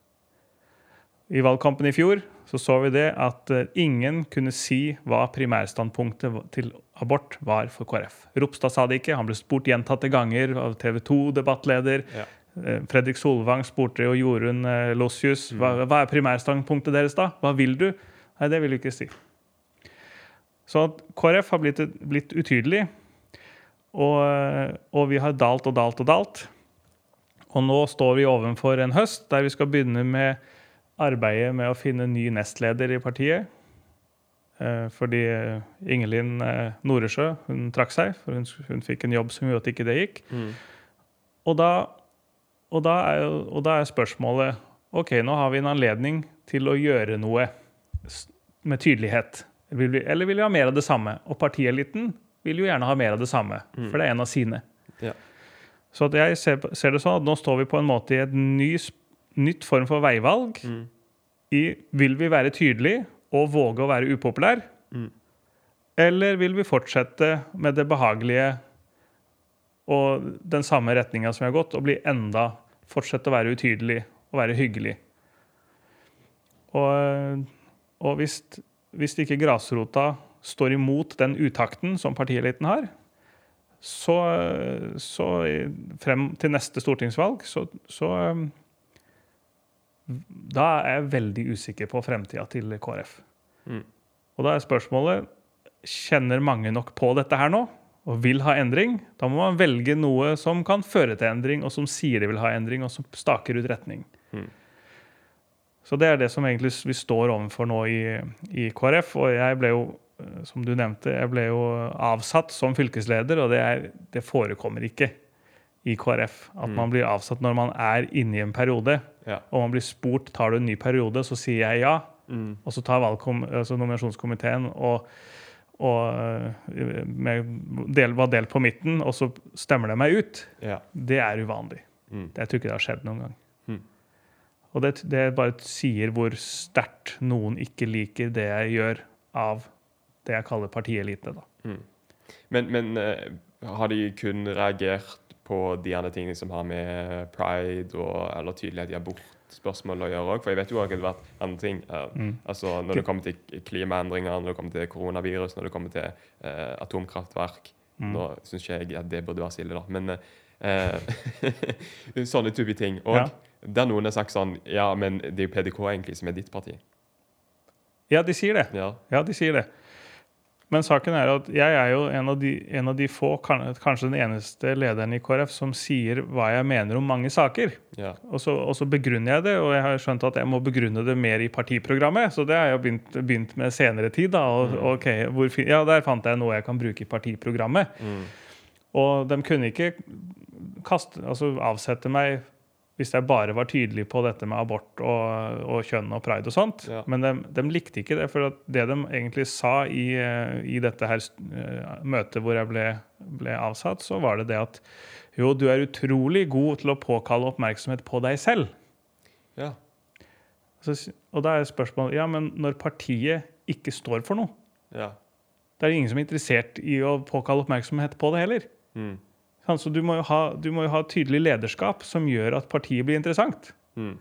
I valgkampen i fjor så, så vi det at eh, ingen kunne si hva primærstandpunktet til abort var for KrF. Ropstad sa det ikke. Han ble spurt gjentatte ganger av TV 2-debattleder. Ja. Eh, Fredrik Solvang spurte jo Jorunn eh, Lossius hva, hva er primærstandpunktet deres da? Hva vil du? Nei, det vil du ikke si. Så KrF har blitt, blitt utydelig, og, og vi har dalt og dalt og dalt. Og nå står vi ovenfor en høst der vi skal begynne med arbeidet med å finne ny nestleder i partiet. Eh, Fordi Ingelin eh, Noresjø hun trakk seg, for hun, hun fikk en jobb som gjorde at ikke det gikk. Og, da, og, da er, og da er spørsmålet OK, nå har vi en anledning til å gjøre noe med tydelighet. Vil vi, eller vil vi ha mer av det samme? Og partieliten vil jo gjerne ha mer av det samme, for det er en av sine. Ja. Så at jeg ser, ser det sånn at nå står vi på en måte i et ny, nytt form for veivalg. I, vil vi være tydelige og våge å være upopulær? Eller vil vi fortsette med det behagelige og den samme retninga som vi har gått, og bli enda fortsette å være utydelig og være hyggelig? Og, og hvis, hvis ikke grasrota står imot den utakten som partieliten har, så, så frem til neste stortingsvalg, så, så um, Da er jeg veldig usikker på fremtida til KrF. Mm. Og da er spørsmålet Kjenner mange nok på dette her nå og vil ha endring? Da må man velge noe som kan føre til endring, og som sier de vil ha endring, og som staker ut retning. Mm. Så det er det som egentlig vi står overfor nå i, i KrF. Og jeg ble jo, eh, som du nevnte, jeg ble jo avsatt som fylkesleder, og det, er, det forekommer ikke i KrF. At man blir avsatt når man er inne i en periode, Ja. og man blir spurt tar du en ny periode, så sier jeg ja. Mm. Og så tar valgkom, altså nominasjonskomiteen og, og eh, med del, var delt på midten, og så stemmer de meg ut. Ja. Det er uvanlig. Mm. Jeg tror ikke det har skjedd noen gang. Mm. Og det, det bare sier hvor sterkt noen ikke liker det jeg gjør av det jeg kaller partielite. Da. Men, men uh, har de kun reagert på de andre tingene som har med pride og, eller tydelighet i abortspørsmål å gjøre òg? For jeg vet jo også at det har vært andre ting. Uh, Mm. Altså Når det kommer til klimaendringer, når det kommer til koronavirus, når det kommer til uh, atomkraftverk. Mm. Nå syns ikke jeg at det burde være så ille, da. Men sånne type ting. òg. Ja. Der noen har sagt sånn Ja, men det er jo PDK egentlig som er ditt parti. Ja, de sier det. Ja. Ja, de sier det. Men saken er at jeg er jo en av de, en av de få, kanskje den eneste lederen i KrF, som sier hva jeg mener om mange saker. ja. Og så, og så begrunner jeg det, og jeg har skjønt at jeg må begrunne det mer i partiprogrammet. Så det har jeg begynt, begynt med senere tid. da, og, ok, hvor, ja, Der fant jeg noe jeg kan bruke i partiprogrammet. Mm. Og de kunne ikke kaste, altså avsette meg hvis jeg bare var tydelig på dette med abort og, og kjønn og pride og sånt. Ja. Men de, de likte ikke det. For det de egentlig sa i, eh, i dette her eh, møtet hvor jeg ble, ble avsatt, så var det det at jo, du er utrolig god til å påkalle oppmerksomhet på deg selv. ja. Så, og da er spørsmålet ja, men når partiet ikke står for noe, ja. det er det ingen som er interessert i å påkalle oppmerksomhet på det heller. Mm. Så du må, jo ha, du må jo ha tydelig lederskap som gjør at partiet blir interessant. Mm.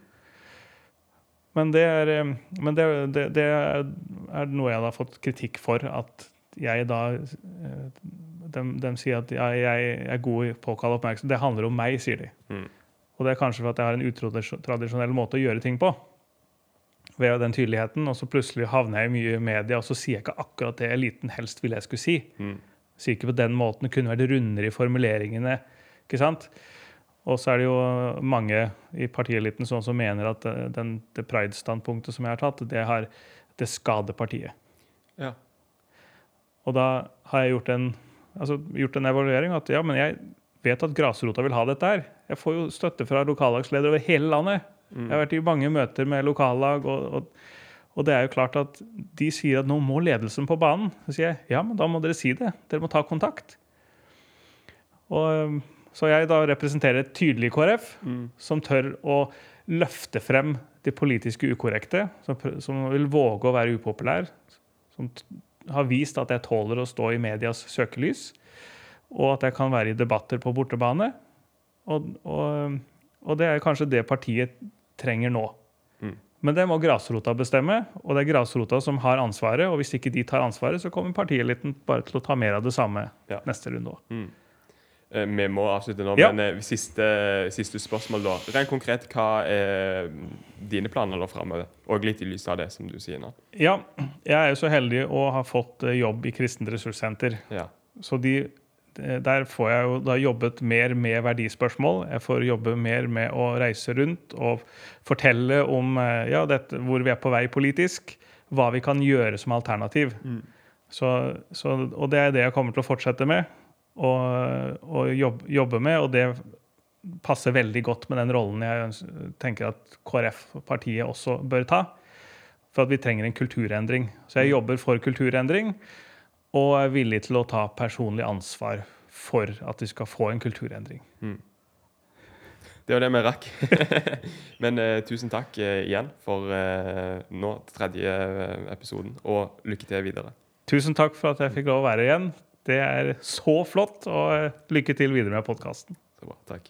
Men det er, eh, men det, det, det er noe jeg har fått kritikk for. At jeg da eh, De, de sier at jeg, jeg er god i påkall oppmerksomhet. Det handler om meg, sier de. Mm. Og det er kanskje for at jeg har en utradisjonell måte å gjøre ting på. Ved den tydeligheten. Og så plutselig havner jeg mye i media, og så sier jeg ikke akkurat det eliten helst ville jeg skulle si. Mm. Ikke på den måten. Det kunne vært rundere i formuleringene. ikke sant? Og så er det jo mange i partieliten sånn som mener at den, det pride-standpunktet som jeg har tatt, det, har, det skader partiet. Ja. Og da har jeg gjort en, altså, gjort en evaluering. At ja, men jeg vet at grasrota vil ha dette her. Jeg får jo støtte fra lokallagsledere over hele landet. Mm. Jeg har vært i mange møter med lokallag, og, og, og, det er jo klart at de sier at nå må ledelsen på banen. Så sier jeg ja, men da må dere si det. Dere må ta kontakt. Og så jeg da representerer et tydelig KrF Mm. som tør å løfte frem de politiske ukorrekte, som, som vil våge å være upopulær, som har vist at jeg tåler å stå i medias søkelys, og at jeg kan være i debatter på bortebane. Og, og, og det er kanskje det partiet trenger nå. Men det må grasrota bestemme, og det er grasrota som har ansvaret. Og hvis ikke de tar ansvaret, så kommer partieliten bare til å ta mer av det samme Ja. neste runde òg. Mm. Eh, Vi må avslutte nå, Ja. men eh, siste, siste spørsmål, da. Rent konkret, hva er dine planer da framover? Og litt i lys av det som du sier nå. Ja, jeg er jo så heldig å ha fått eh, jobb i Kristent ressurssenter. Ja. Så de, der får jeg jo da jobbet mer med verdispørsmål. Jeg får jobbe mer med å reise rundt og fortelle om eh, ja, dette, hvor vi er på vei politisk. Hva vi kan gjøre som alternativ. Så, så, og det er det jeg kommer til å fortsette med. Og, og jobbe, jobbe med. Og det passer veldig godt med den rollen jeg tenker at KrF-partiet også bør ta. For at vi trenger en kulturendring. Så jeg jobber for kulturendring og er villig til å ta personlig ansvar for at de skal få en kulturendring. Det var det vi rakk. Men uh, tusen takk uh, igjen for uh, nå, tredje episoden, og lykke til videre. Tusen takk for at jeg fikk lov å være igjen. Det er så flott, og lykke til videre med podkasten. Takk.